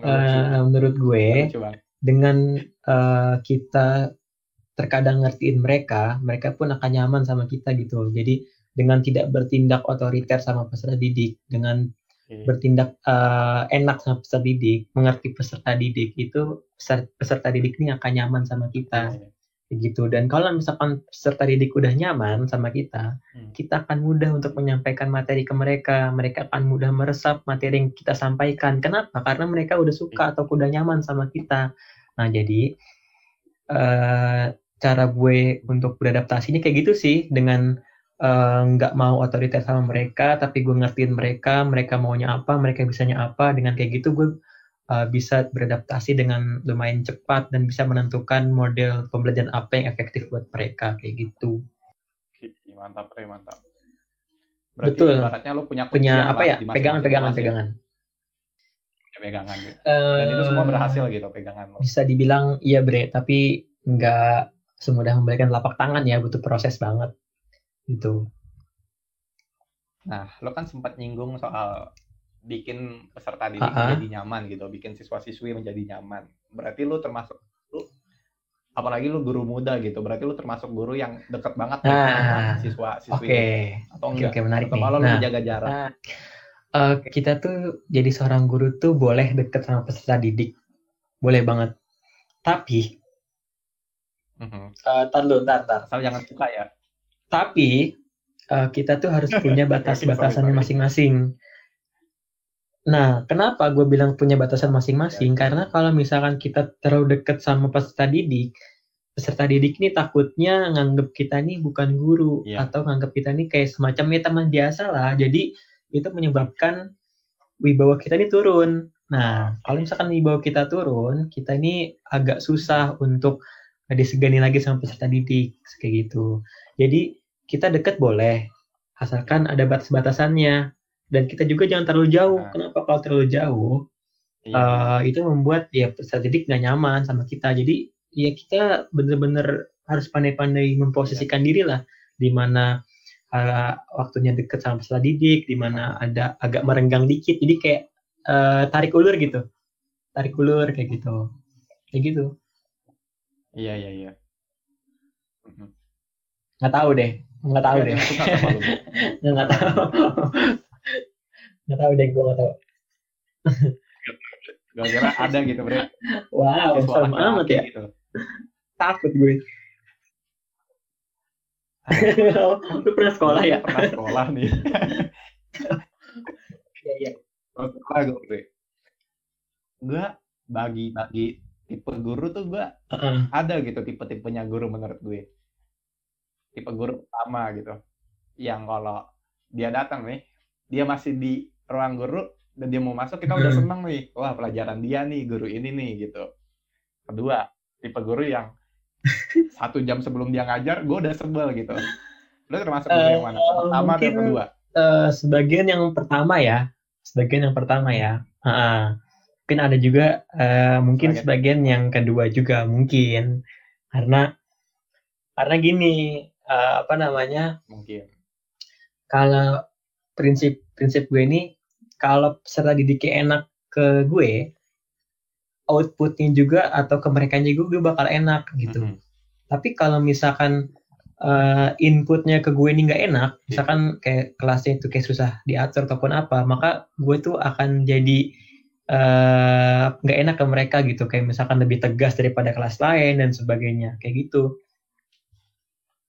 eh, menurut gue dengan eh, kita terkadang ngertiin mereka, mereka pun akan nyaman sama kita gitu. Jadi dengan tidak bertindak otoriter sama peserta didik, dengan Iya. bertindak eh, enak sama peserta didik, mengerti peserta didik itu peser- peserta didik ini akan nyaman sama kita. Iya. Kayak gitu. Dan kalau misalkan peserta didik udah nyaman sama kita, Hmm. kita akan mudah untuk menyampaikan materi ke mereka. Mereka akan mudah meresap materi yang kita sampaikan. Kenapa? Karena mereka udah suka atau udah nyaman sama kita. Nah, jadi eh, cara gue untuk beradaptasi ini kayak gitu sih dengan eh, nggak mau otoriter sama mereka, tapi gue ngertiin mereka, mereka maunya apa, mereka bisanya apa. Dengan kayak gitu gue eh, bisa beradaptasi dengan lumayan cepat dan bisa menentukan model pembelajaran apa yang efektif buat mereka kayak gitu. Mantap, Re, mantap. Berarti Betul. ibaratnya lu punya Punya apa ya? Pegangan, pegangan, kelas ya. pegangan. Pegangan gitu. Dan itu semua berhasil gitu pegangan lo. Bisa dibilang iya bre, tapi nggak semudah memberikan lapak tangan ya, butuh proses banget. Gitu. Nah, lo kan sempat nyinggung soal bikin peserta didik Ah, ah. menjadi nyaman gitu, bikin siswa-siswi menjadi nyaman. Berarti lu termasuk lu apalagi lu guru muda gitu, berarti lu termasuk guru yang deket banget Nah, siswa-siswi Oke, atau oke, enggak? oke menarik Atau lu Nah, menjaga jarak? Nah, eh, kita tuh jadi seorang guru tuh boleh deket sama peserta didik, boleh banget. Tapi, eh, tar dulu, tar, tar. Asal jangan suka ya. Tapi eh, kita tuh harus punya batas-batasannya masing-masing. Nah, kenapa gue bilang punya batasan masing-masing? Karena kalau misalkan kita terlalu deket sama peserta didik, peserta didik ini takutnya nganggep kita nih bukan guru Iya. atau nganggep kita nih kayak semacam ya teman biasa lah. Jadi itu menyebabkan wibawa kita ini turun. Nah, kalau misalkan wibawa kita turun, kita ini agak susah untuk disegani lagi sama peserta didik kayak gitu. Jadi kita deket boleh, asalkan ada batas-batasannya. Dan kita juga jangan terlalu jauh. Nah. Kenapa kalau terlalu jauh? Iya. eh, itu membuat ya peserta didik nggak nyaman sama kita. Jadi ya kita bener-bener harus pandai-pandai memposisikan diri lah, di mana eh, waktunya deket sama peserta didik, di mana ada agak merenggang dikit. Jadi kayak eh, tarik ulur gitu, tarik ulur kayak gitu, kayak gitu. Iya, iya, iya. Mhm. Nggak tahu deh, nggak tahu deh, nggak tahu, nggak tahu deh, gue nggak tahu. Gara-gara ada gitu, Bre. Wow, serem amat ya, gitu. takut gue. Lu pernah sekolah ya? Pernah sekolah nih. Iya, iya. Sekolah gue. Gue bagi-bagi tipe guru tuh gue ada gitu tipe-tipenya guru menurut gue. Tipe guru pertama gitu. Yang kalau dia datang nih, dia masih di ruang guru dan dia mau masuk kita udah Hmm. seneng nih. Wah, pelajaran dia nih, guru ini nih gitu. Kedua, tipe guru yang satu jam sebelum dia ngajar, gue udah sebel gitu. Lo termasuk guru yang mana? Eh, Pertama atau kedua? Eh, sebagian yang pertama ya, sebagian yang pertama ya. Heeh. Mungkin ada juga eh, mungkin Sebagian. sebagian yang kedua juga mungkin karena karena gini eh, apa namanya Mungkin. kalau prinsip prinsip gue ini kalau peserta didiknya enak ke gue outputnya juga atau ke mereka juga gue bakal enak gitu. Mhm. Tapi kalau misalkan eh, inputnya ke gue ini nggak enak, Iya. misalkan kayak kelasnya itu kayak susah diatur ataupun apa, maka gue tuh akan jadi eh, nggak enak ke mereka gitu. Kayak misalkan lebih tegas daripada kelas lain dan sebagainya, kayak gitu.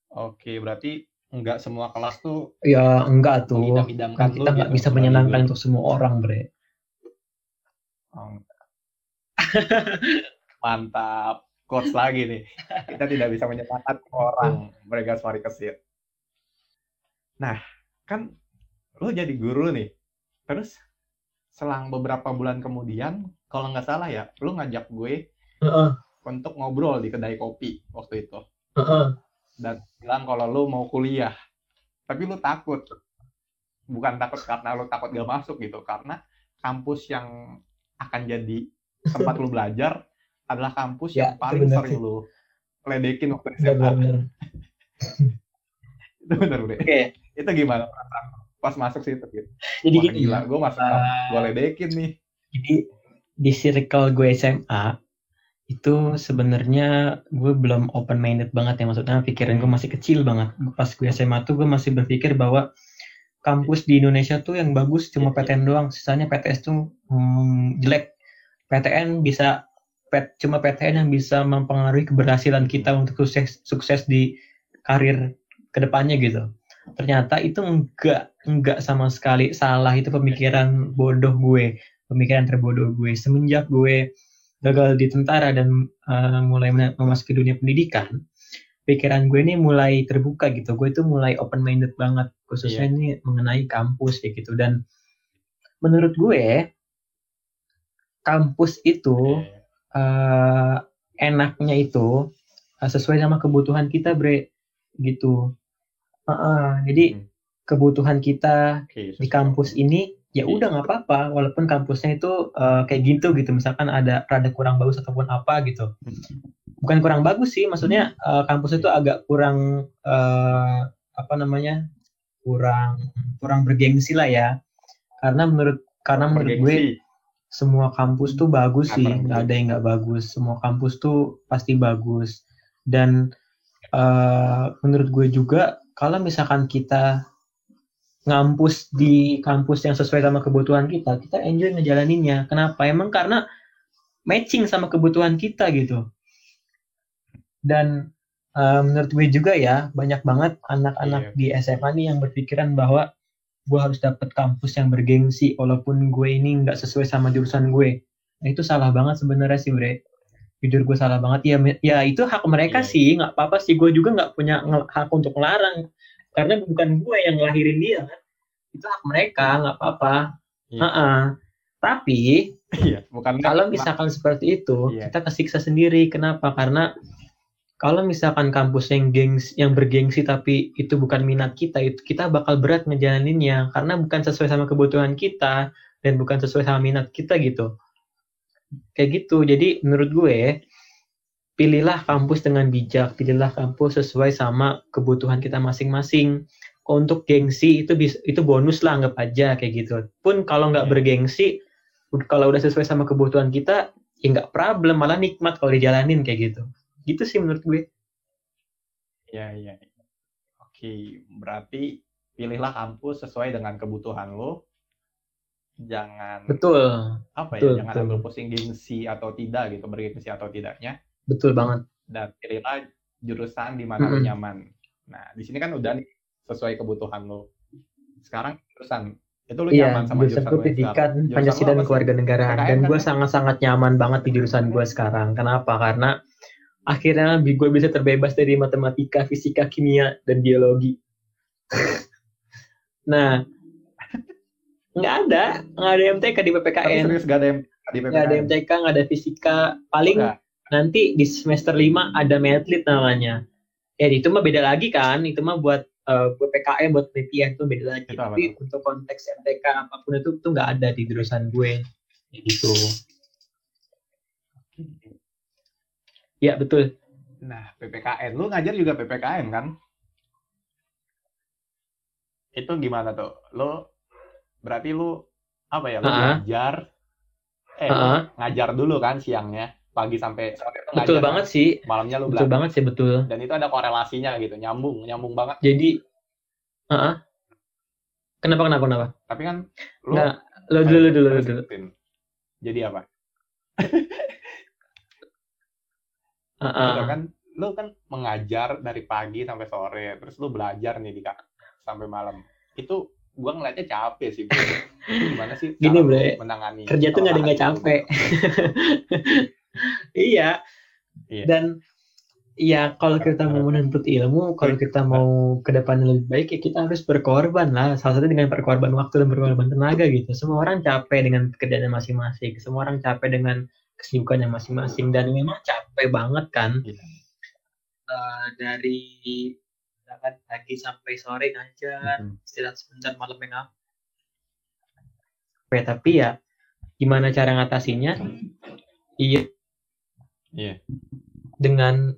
Oke, berarti nggak semua kelas tuh Ya enggak tuh, kan lu kita nggak gitu bisa menyenangkan untuk semua orang, bre. Oh. Mantap. Quotes lagi nih. Kita tidak bisa menyenangkan orang. Mereka suari kesit. Nah, kan lo jadi guru nih. Terus selang beberapa bulan kemudian, kalau nggak salah ya, lo ngajak gue Heeh, untuk ngobrol di kedai kopi waktu itu. heeh. Dan bilang kalau lo mau kuliah. Tapi lo takut. Bukan takut karena lo takut gak masuk gitu. Karena kampus yang akan jadi tempat lo belajar adalah kampus Ya, yang paling sering sih. lo ledekin waktu SMA. bener. Itu bener, Bre. Oke, Itu gimana pas masuk situ gitu? jadi Wah, gini gila, gue masuk Eh, gue ledekin nih. Jadi di circle gue SMA itu sebenarnya gue belum open minded banget ya maksudnya pikiran gue masih kecil banget. Pas gue SMA tuh gue masih berpikir bahwa kampus di Indonesia tuh yang bagus cuma PTN doang, sisanya PTS tuh hmm, jelek. PTN bisa pet, cuma PTN yang bisa mempengaruhi keberhasilan kita untuk sukses sukses di karir ke depannya gitu. Ternyata itu enggak enggak sama sekali salah itu pemikiran bodoh gue, pemikiran terbodoh gue semenjak gue gagal di tentara dan uh, mulai memasuki dunia pendidikan pikiran gue ini mulai terbuka gitu. Gue itu mulai open minded banget khususnya yeah. ini mengenai kampus kayak gitu. Dan menurut gue kampus itu uh, enaknya itu uh, sesuai sama kebutuhan kita bre gitu. Uh, uh, jadi hmm. kebutuhan kita okay, di kampus ini ya udah nggak apa-apa. Walaupun kampusnya itu uh, kayak gitu gitu. Misalkan ada rada kurang bagus ataupun apa gitu. Bukan kurang bagus sih. Maksudnya uh, kampus itu agak kurang uh, apa namanya? Kurang kurang bergengsi lah ya. Karena menurut karena menurut gue semua kampus tuh bagus sih. nggak ada yang nggak bagus. Semua kampus tuh pasti bagus. Dan uh, menurut gue juga kalau misalkan kita ngampus di kampus yang sesuai sama kebutuhan kita, kita enjoy ngejalaninnya. Kenapa? Emang karena matching sama kebutuhan kita gitu. Dan uh, menurut gue juga ya, banyak banget anak-anak yeah. di SMA nih yang berpikiran bahwa gue harus dapet kampus yang bergengsi walaupun gue ini nggak sesuai sama jurusan gue. Nah itu salah banget sebenarnya sih bre. Jujur gue salah banget. Ya, ya itu hak mereka yeah. sih, nggak apa-apa sih. Gue juga nggak punya hak untuk melarang karena bukan gue yang ngelahirin dia kan itu hak mereka nggak apa-apa iya. uh -uh. tapi iya, bukan kalau misalkan seperti itu iya. kita kesiksa sendiri kenapa karena kalau misalkan kampus yang gengs yang bergengsi tapi itu bukan minat kita itu kita bakal berat ngejalaninnya karena bukan sesuai sama kebutuhan kita dan bukan sesuai sama minat kita gitu kayak gitu jadi menurut gue pilihlah kampus dengan bijak, pilihlah kampus sesuai sama kebutuhan kita masing-masing. Untuk gengsi itu bisa, itu bonus lah anggap aja kayak gitu. Pun kalau nggak iya. bergengsi, kalau udah sesuai sama kebutuhan kita, ya nggak problem, malah nikmat kalau dijalanin kayak gitu. Gitu sih menurut gue. Ya, ya. Oke, berarti pilihlah kampus sesuai dengan kebutuhan lo. Jangan betul apa ya, betul, jangan betul. ambil pusing gengsi atau tidak gitu, bergengsi atau tidaknya Betul banget. Dan pilihlah jurusan di mana mm -hmm. nyaman. Nah, di sini kan udah nih sesuai kebutuhan lo. Sekarang jurusan itu lo iya, nyaman sama jurusan, jurusan pendidikan Pancasila dan keluarga negaraan dan gue kan? sangat-sangat nyaman banget di jurusan gue sekarang. Kenapa? Karena akhirnya gue bisa terbebas dari matematika, fisika, kimia, dan biologi. nah, nggak ada, nggak ada MTK di PPKN. Tapi serius nggak ada di PPKN. Nggak ada MTK, nggak ada fisika. Paling nanti di semester 5 ada medlit namanya. Ya itu mah beda lagi kan, itu mah buat uh, buat PKM buat penelitian itu beda lagi. Itu Tapi apa? untuk konteks MTK apa pun itu tuh nggak ada di jurusan gue. Gitu. Ya betul. Nah PPKN, lu ngajar juga PPKN kan? Itu gimana tuh? Lu berarti lu apa ya? Lu uh -huh. ngajar, eh uh -huh. ngajar dulu kan siangnya pagi sampai sore betul banget kan? sih. Malamnya lu betul banget sih betul. Dan itu ada korelasinya gitu nyambung nyambung banget. Jadi uh -uh. kenapa kenapa kenapa? Tapi kan lu nah, lu dulu dulu dulu. dulu jadi apa? Uh -uh. kan lu kan mengajar dari pagi sampai sore terus lu belajar nih di sampai malam. Itu gua ngeliatnya capek sih gimana sih gini bre. menangani kerja tuh nggak ada nggak capek iya. iya. Dan ya kalau kita mau menuntut ilmu, kalau kita mau ke depan lebih baik ya kita harus berkorban lah. Salah satu dengan berkorban waktu dan berkorban tenaga gitu. Semua orang capek dengan pekerjaannya masing-masing. Semua orang capek dengan kesibukannya masing-masing dan memang capek banget kan. Iya. Uh, dari misalkan pagi sampai sore ngajar, hmm. istirahat sebentar malam yang tapi ya gimana cara ngatasinya? Iya, Yeah. Dengan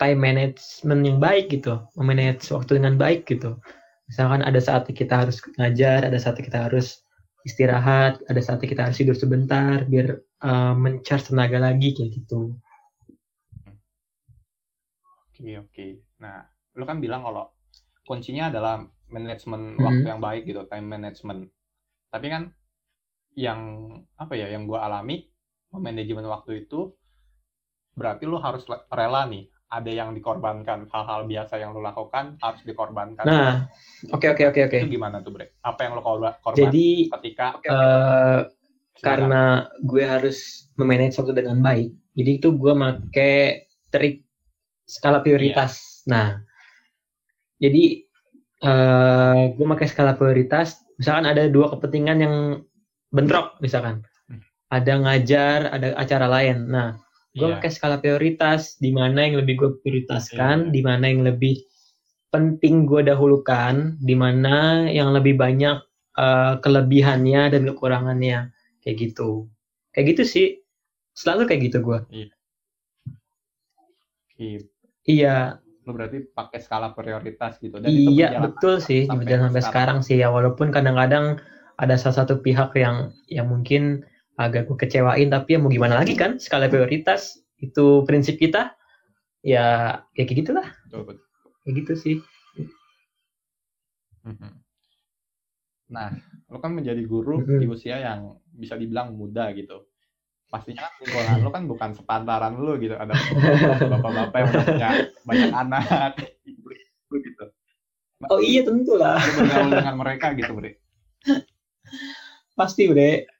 time management yang baik gitu, memanage waktu dengan baik gitu. Misalkan ada saat kita harus ngajar, ada saat kita harus istirahat, ada saat kita harus tidur sebentar biar uh, mencharge tenaga lagi kayak gitu. Oke oke. Nah, lu kan bilang kalau kuncinya adalah manajemen hmm. waktu yang baik gitu, time management. Tapi kan yang apa ya yang gue alami manajemen waktu itu berarti lu harus rela nih ada yang dikorbankan hal-hal biasa yang lu lakukan harus dikorbankan Nah, oke oke oke oke. itu gimana tuh bre apa yang lu korban, Jadi ketika eh, silakan. karena gue harus memanage waktu dengan baik, jadi itu gue make trik skala prioritas. Nah, jadi eh gue pakai skala prioritas. Misalkan ada dua kepentingan yang bentrok, misalkan Hmm. ada ngajar, ada acara lain. Nah, gue Iya. pakai skala prioritas, di mana yang lebih gue prioritaskan, Iya. di mana yang lebih penting gue dahulukan, di mana yang lebih banyak eh, kelebihannya dan kekurangannya, kayak gitu. Kayak gitu sih, selalu kayak gitu gue. Iya. Iya, lu berarti pakai skala prioritas gitu dan iya berjalan betul sih, sampai berjalan sampai sekarang sih ya. Walaupun kadang-kadang ada salah satu pihak yang yang mungkin agak gue kecewain, tapi ya mau gimana lagi kan? Skala prioritas itu prinsip kita. Ya, ya kayak gitulah, kayak gitu sih. Mhm. Nah, lu kan menjadi guru Mhm. di usia yang bisa dibilang muda gitu. Pastinya kan lingkungan lu kan bukan sepantaran lu gitu. Ada bapak-bapak yang punya banyak anak, gitu. Oh iya tentu lah, bergaul dengan mereka gitu, Bre. pasti udah.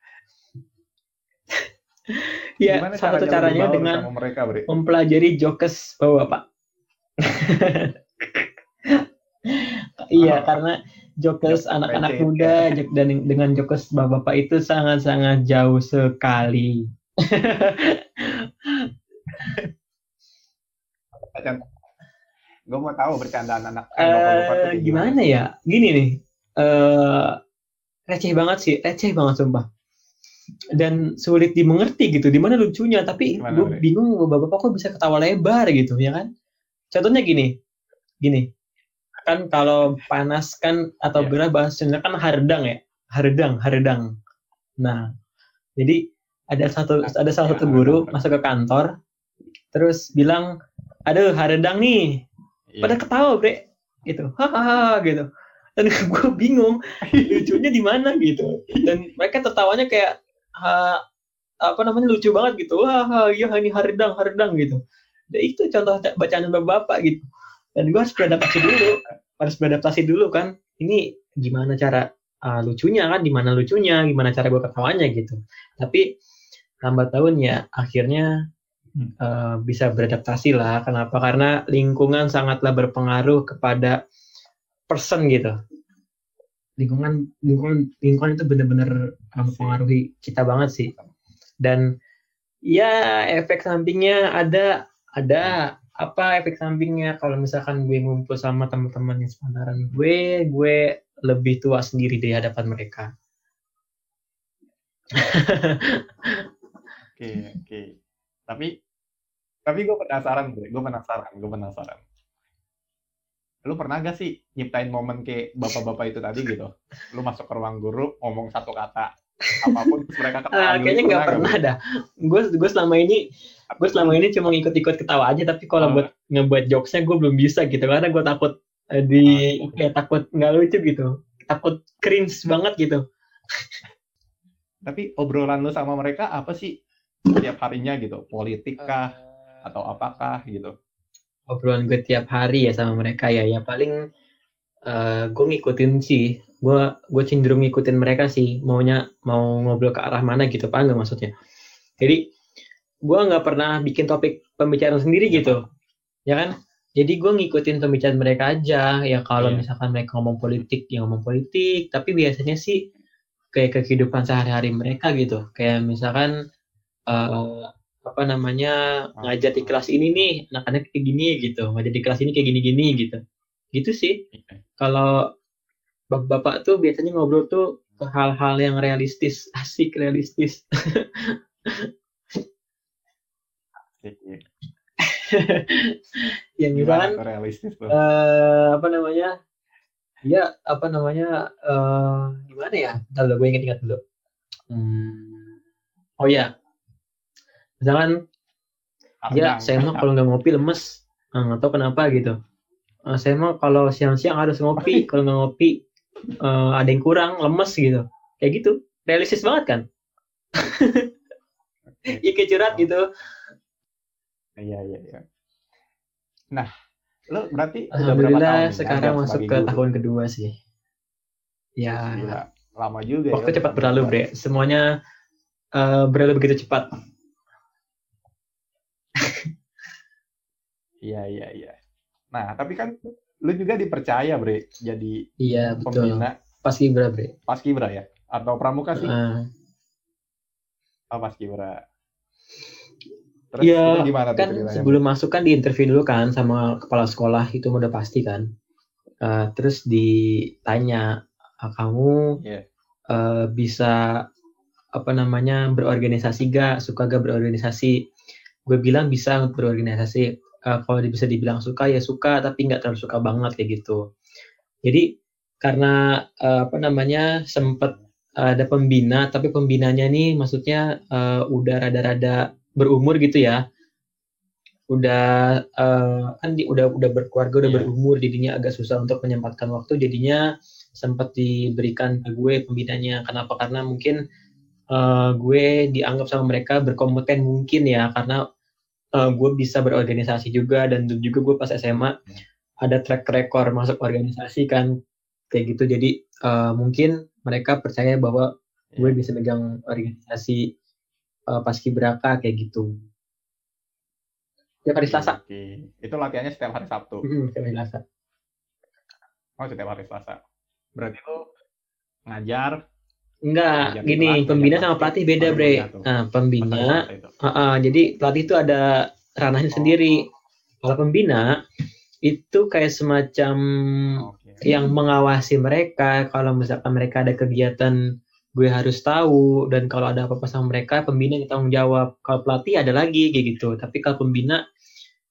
Ya, Gimana salah satu caranya dengan mereka, Bre? mempelajari jokes bapak-bapak. iya, Oh. karena jokes anak-anak muda jok- dan dengan jokes bapak-bapak itu sangat-sangat jauh sekali. Gue mau tahu bercandaan anak tuh Eh gimana ya? Gini nih, eh receh banget sih, receh banget sumpah. Dan sulit dimengerti gitu, di mana lucunya. Tapi gue bingung bapak-bapak kok bisa ketawa lebar gitu, ya kan? Contohnya gini, gini, kan kalau panas kan atau Iya. gerah bahasanya kan hardang ya, hardang, hardang. Nah, jadi ada satu ada salah satu guru hardang. masuk ke kantor, terus bilang, aduh hardang nih, Iya. pada ketawa bre gitu hahaha gitu dan gue bingung lucunya di mana gitu dan mereka tertawanya kayak ha, apa namanya lucu banget gitu. Wah iya ini haridang haridang gitu. Dan itu contoh bacaan bapak-bapak gitu. Dan gue harus beradaptasi dulu harus beradaptasi dulu kan. Ini gimana cara ah, lucunya kan gimana lucunya gimana cara gue ketawanya gitu. Tapi lambat tahun ya akhirnya eh, bisa beradaptasi lah. Kenapa? Karena lingkungan sangatlah berpengaruh kepada person gitu. Lingkungan lingkungan lingkungan itu benar-benar mempengaruhi kita banget sih dan ya efek sampingnya ada ada apa efek sampingnya kalau misalkan gue ngumpul sama teman-teman yang sepantaran gue gue lebih tua sendiri di hadapan mereka Oke, oke. Tapi tapi gue penasaran, gue. Gue penasaran, gue penasaran. Lu pernah gak sih nyiptain momen kayak bapak-bapak itu tadi gitu? Lu masuk ke ruang guru, ngomong satu kata apa pun mereka ketawa. Ah, Lu kayaknya nggak pernah dah gue gue selama ini gue selama ini cuma ngikut-ikut ketawa aja tapi kalau Oh. buat ngebuat jokesnya gue belum bisa gitu karena gue takut eh, di Oh. ya takut nggak lucu gitu takut cringe banget gitu Tapi obrolan lu sama mereka apa sih setiap harinya gitu? Politik kah atau apakah gitu? obrolan gue tiap hari ya sama mereka ya ya paling eh gue ngikutin sih gue gue cenderung ngikutin mereka sih. Maunya mau ngobrol ke arah mana gitu paham nggak maksudnya? Jadi gue nggak pernah bikin topik pembicaraan sendiri gitu. Ya kan? Jadi gue ngikutin pembicaraan mereka aja. Ya kalau Iya. misalkan mereka ngomong politik ya ngomong politik. Tapi biasanya sih kayak kehidupan sehari-hari mereka gitu. Kayak misalkan eh apa namanya ngajar di kelas ini nih anak-anak kayak gini gitu. Ngajar di kelas ini kayak gini-gini gitu. Gitu sih. Kalau bapak-bapak tuh biasanya ngobrol tuh ke hal-hal yang realistis asik realistis. Yang Gimana misalkan realistis eh apa namanya? Ya apa namanya? Eh gimana ya? Ntar dulu gue inget-inget dulu. Hmm, oh ya. Misalkan ya saya mah kalau nggak ngopi lemes. Nggak tahu kenapa gitu. Eh, saya mah kalau siang-siang harus ngopi. Kalau nggak ngopi eh, ada yang kurang lemes gitu kayak gitu realistis banget kan Iya kayak curhat gitu Iya iya iya. Nah, lo berarti Alhamdulillah sekarang ngajar masuk ke guru? tahun kedua sih. Ya, Gila, lama juga ya. waktu udah cepat berlalu. Bre. Semuanya eh, berlalu begitu cepat. Iya iya iya. Nah, tapi kan lu juga dipercaya, Bre, jadi Iya, betul. pembina Pas Kibra, Bre. Paskibra ya? Atau Pramuka sih? Eh, Oh, Paskibra. Terus Iya, itu gimana tuh kan ceritanya? sebelum masuk kan di interview dulu kan sama kepala sekolah itu udah pasti kan. Eh, terus ditanya "Ah, kamu Iya. eh, bisa apa namanya berorganisasi gak suka gak berorganisasi gue bilang bisa berorganisasi Eh, kalau bisa dibilang suka ya suka tapi nggak terlalu suka banget kayak gitu. Jadi karena eh, apa namanya sempat ada pembina tapi pembinanya nih maksudnya eh, udah rada-rada berumur gitu ya. Udah eh, kan di, udah udah berkeluarga udah Iya. berumur jadinya agak susah untuk menyempatkan waktu jadinya sempat diberikan ke gue pembinanya. Kenapa? Karena mungkin eh, gue dianggap sama mereka berkompeten mungkin ya karena eh, gue bisa berorganisasi juga dan juga gue pas SMA ada track record masuk organisasi kan kayak gitu jadi eh, mungkin mereka percaya bahwa gue Iya. bisa megang organisasi uh, paskibraka kayak gitu tiap hari Selasa Oke. Itu latihannya setiap hari Sabtu. Mm, tiap hari Selasa Oh, setiap hari Selasa. Berarti lu ngajar enggak gini kelas, pembina ngajar sama pelatih beda bre. nah pembina uh, uh, jadi pelatih itu ada ranahnya sendiri. Kalau pembina itu kayak semacam Oke. yang mengawasi mereka. Kalau misalkan mereka ada kegiatan gue harus tahu. Dan kalau ada apa-apa sama mereka pembina yang tanggung jawab. Kalau pelatih ada lagi kayak gitu. Tapi kalau pembina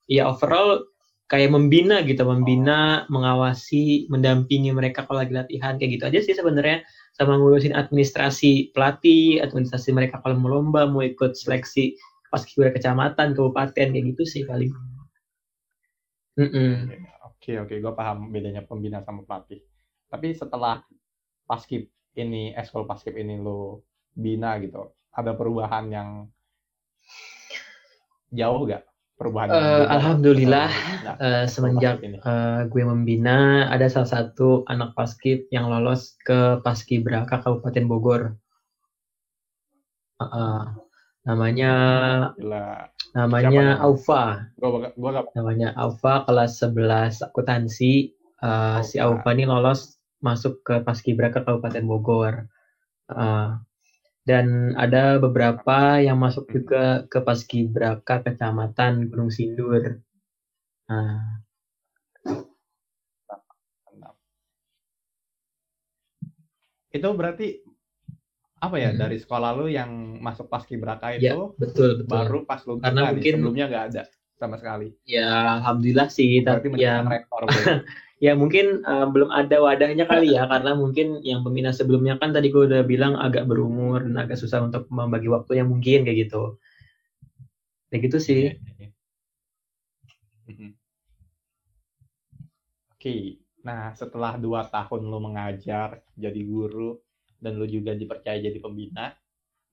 ya overall kayak membina gitu. Membina mengawasi mendampingi mereka kalau lagi latihan kayak gitu aja sih sebenarnya sama ngurusin administrasi pelatih administrasi mereka kalau mau lomba mau ikut seleksi pas kecamatan kabupaten kayak gitu sih paling Mm-mm. Oke, oke, gue paham bedanya pembina sama pelatih. Tapi setelah paskib ini, eskul paskib ini lo bina gitu, ada perubahan yang jauh gak? Perubahan beda alhamdulillah, eskul semenjak eh, gue membina ada salah satu anak paskib yang lolos ke paskibraka Kabupaten Bogor. Eh, eh, namanya Gila. namanya gak namanya Aufa kelas 11 akuntansi. Eh, si Aufa. Aufa ini lolos masuk ke paskibraka Kabupaten Bogor. Eh, dan ada beberapa yang masuk juga ke paskibraka Kecamatan Gunung Sindur. Nah. Itu berarti apa ya Mhm. dari sekolah lu yang masuk paskibraka ya itu betul betul. baru pas lu Karena mungkin- sebelumnya nggak ada sama sekali. Ya, alhamdulillah sih. Berarti Tapi ya, bro. ya mungkin eh, belum ada wadahnya kali ya, karena mungkin yang pembina sebelumnya kan tadi gue udah bilang agak berumur dan agak susah untuk membagi waktunya mungkin kayak gitu. Kayak gitu sih. Iya, iya, iya. Mhm. Oke, nah setelah dua tahun lu mengajar jadi guru dan lu juga dipercaya jadi pembina,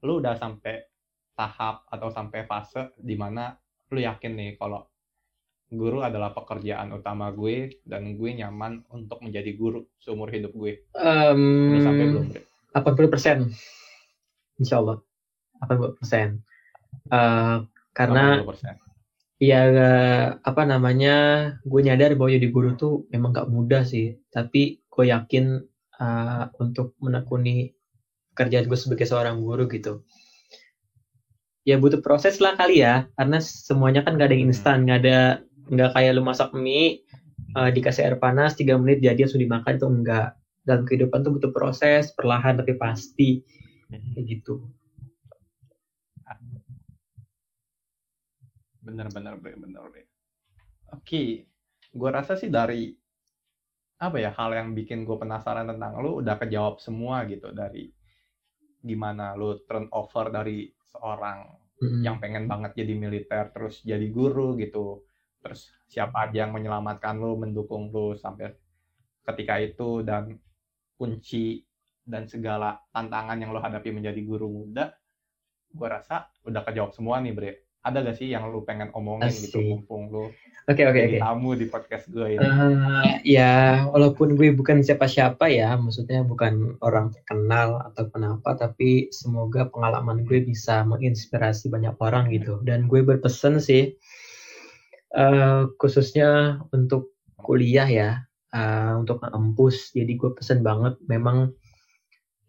lu udah sampai tahap atau sampai fase di mana lu yakin nih kalau guru adalah pekerjaan utama gue dan gue nyaman untuk menjadi guru seumur hidup gue. Udah sampai belum, Bre? 80 persen, insya Allah. 80 persen. Eh, karena 80%. ya apa namanya gue nyadar bahwa jadi guru tuh memang gak mudah sih tapi gue yakin eh, untuk menekuni pekerjaan gue sebagai seorang guru gitu ya butuh proses lah kali ya karena semuanya kan gak ada yang instan nggak ada nggak kayak lu masak mie eh, dikasih air panas tiga menit jadi langsung dimakan itu enggak. Dalam kehidupan tuh butuh proses perlahan tapi pasti. Kayak gitu. Bener-bener, Bre, bener, Bre. Oke, gue rasa sih dari apa ya hal yang bikin gue penasaran tentang lu udah kejawab semua gitu dari gimana lu turnover dari seorang Mm-mm. yang pengen banget jadi militer terus jadi guru gitu terus siapa aja yang menyelamatkan lu mendukung lu sampai ketika itu dan kunci dan segala tantangan yang lo hadapi menjadi guru muda gue rasa udah kejawab semua nih bre ada gak sih yang lu pengen omongin gitu Asik. mumpung lu Oke oke jadi oke. tamu di podcast gue ini Eh, ya, walaupun gue bukan siapa-siapa ya, maksudnya bukan orang terkenal atau kenapa, tapi semoga pengalaman gue bisa menginspirasi banyak orang gitu. Dan gue berpesan sih, eh, khususnya untuk kuliah ya, eh, untuk kampus. Jadi gue pesen banget, memang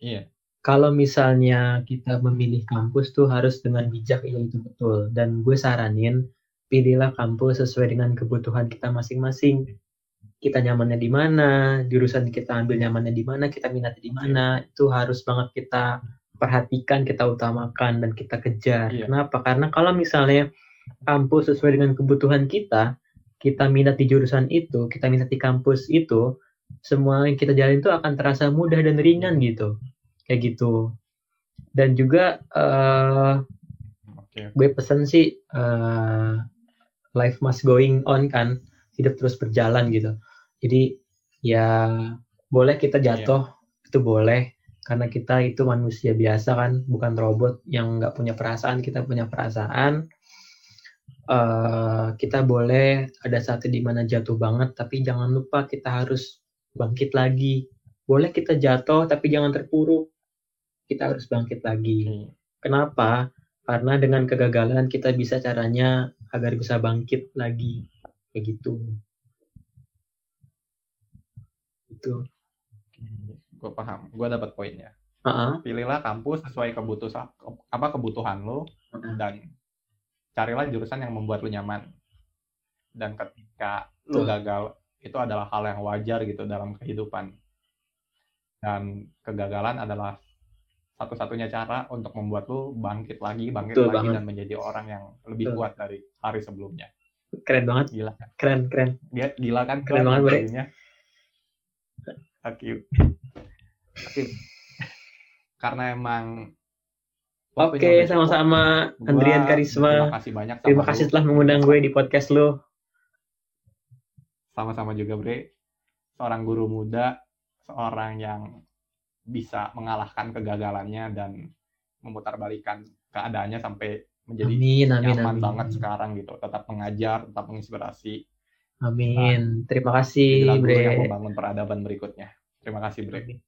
iya kalau misalnya kita memilih kampus tuh harus dengan bijak, ya itu betul. Dan gue saranin, pilihlah kampus sesuai dengan kebutuhan kita masing-masing. Kita nyamannya di mana, jurusan kita ambil nyamannya di mana, kita minatnya di mana, itu harus banget kita perhatikan, kita utamakan, dan kita kejar. Iya. Kenapa? Karena kalau misalnya kampus sesuai dengan kebutuhan kita, kita minat di jurusan itu, kita minat di kampus itu, semua yang kita jalin itu akan terasa mudah dan ringan gitu. Kayak gitu. Dan juga oke gue pesen sih eh, life must going on kan hidup terus berjalan gitu jadi ya boleh kita jatuh itu boleh karena kita itu manusia biasa kan bukan robot yang nggak punya perasaan kita punya perasaan Eh, kita boleh ada satu di mana jatuh banget tapi jangan lupa kita harus bangkit lagi boleh kita jatuh tapi jangan terpuruk kita harus bangkit lagi. Kenapa? Karena dengan kegagalan kita bisa caranya agar bisa bangkit lagi. Kayak gitu. Itu. gue paham gue dapat poinnya Heeh. pilihlah kampus sesuai kebutuhan apa kebutuhan lo dan carilah jurusan yang membuat lu nyaman dan ketika lu gagal itu adalah hal yang wajar gitu dalam kehidupan dan kegagalan adalah satu-satunya cara untuk membuat lu bangkit lagi bangkit Betul lagi banget. dan menjadi orang yang lebih Betul. kuat dari hari sebelumnya Keren banget. gila? Keren, keren. dia gila kan Keren banget, Bre. Thank you. Tapi karena emang Oke, cukup, sama-sama Andrian Terima Karisma. kasih banyak Terima lu. kasih telah mengundang gue di podcast lu. Sama-sama juga Bre. Seorang guru muda, seorang yang bisa mengalahkan kegagalannya dan memutarbalikan keadaannya sampai menjadi Amin, amin, nyaman amin. banget sekarang gitu. Tetap mengajar, tetap menginspirasi. Amin. Terima kasih, guru yang Bre. membangun peradaban berikutnya. Terima kasih Bre.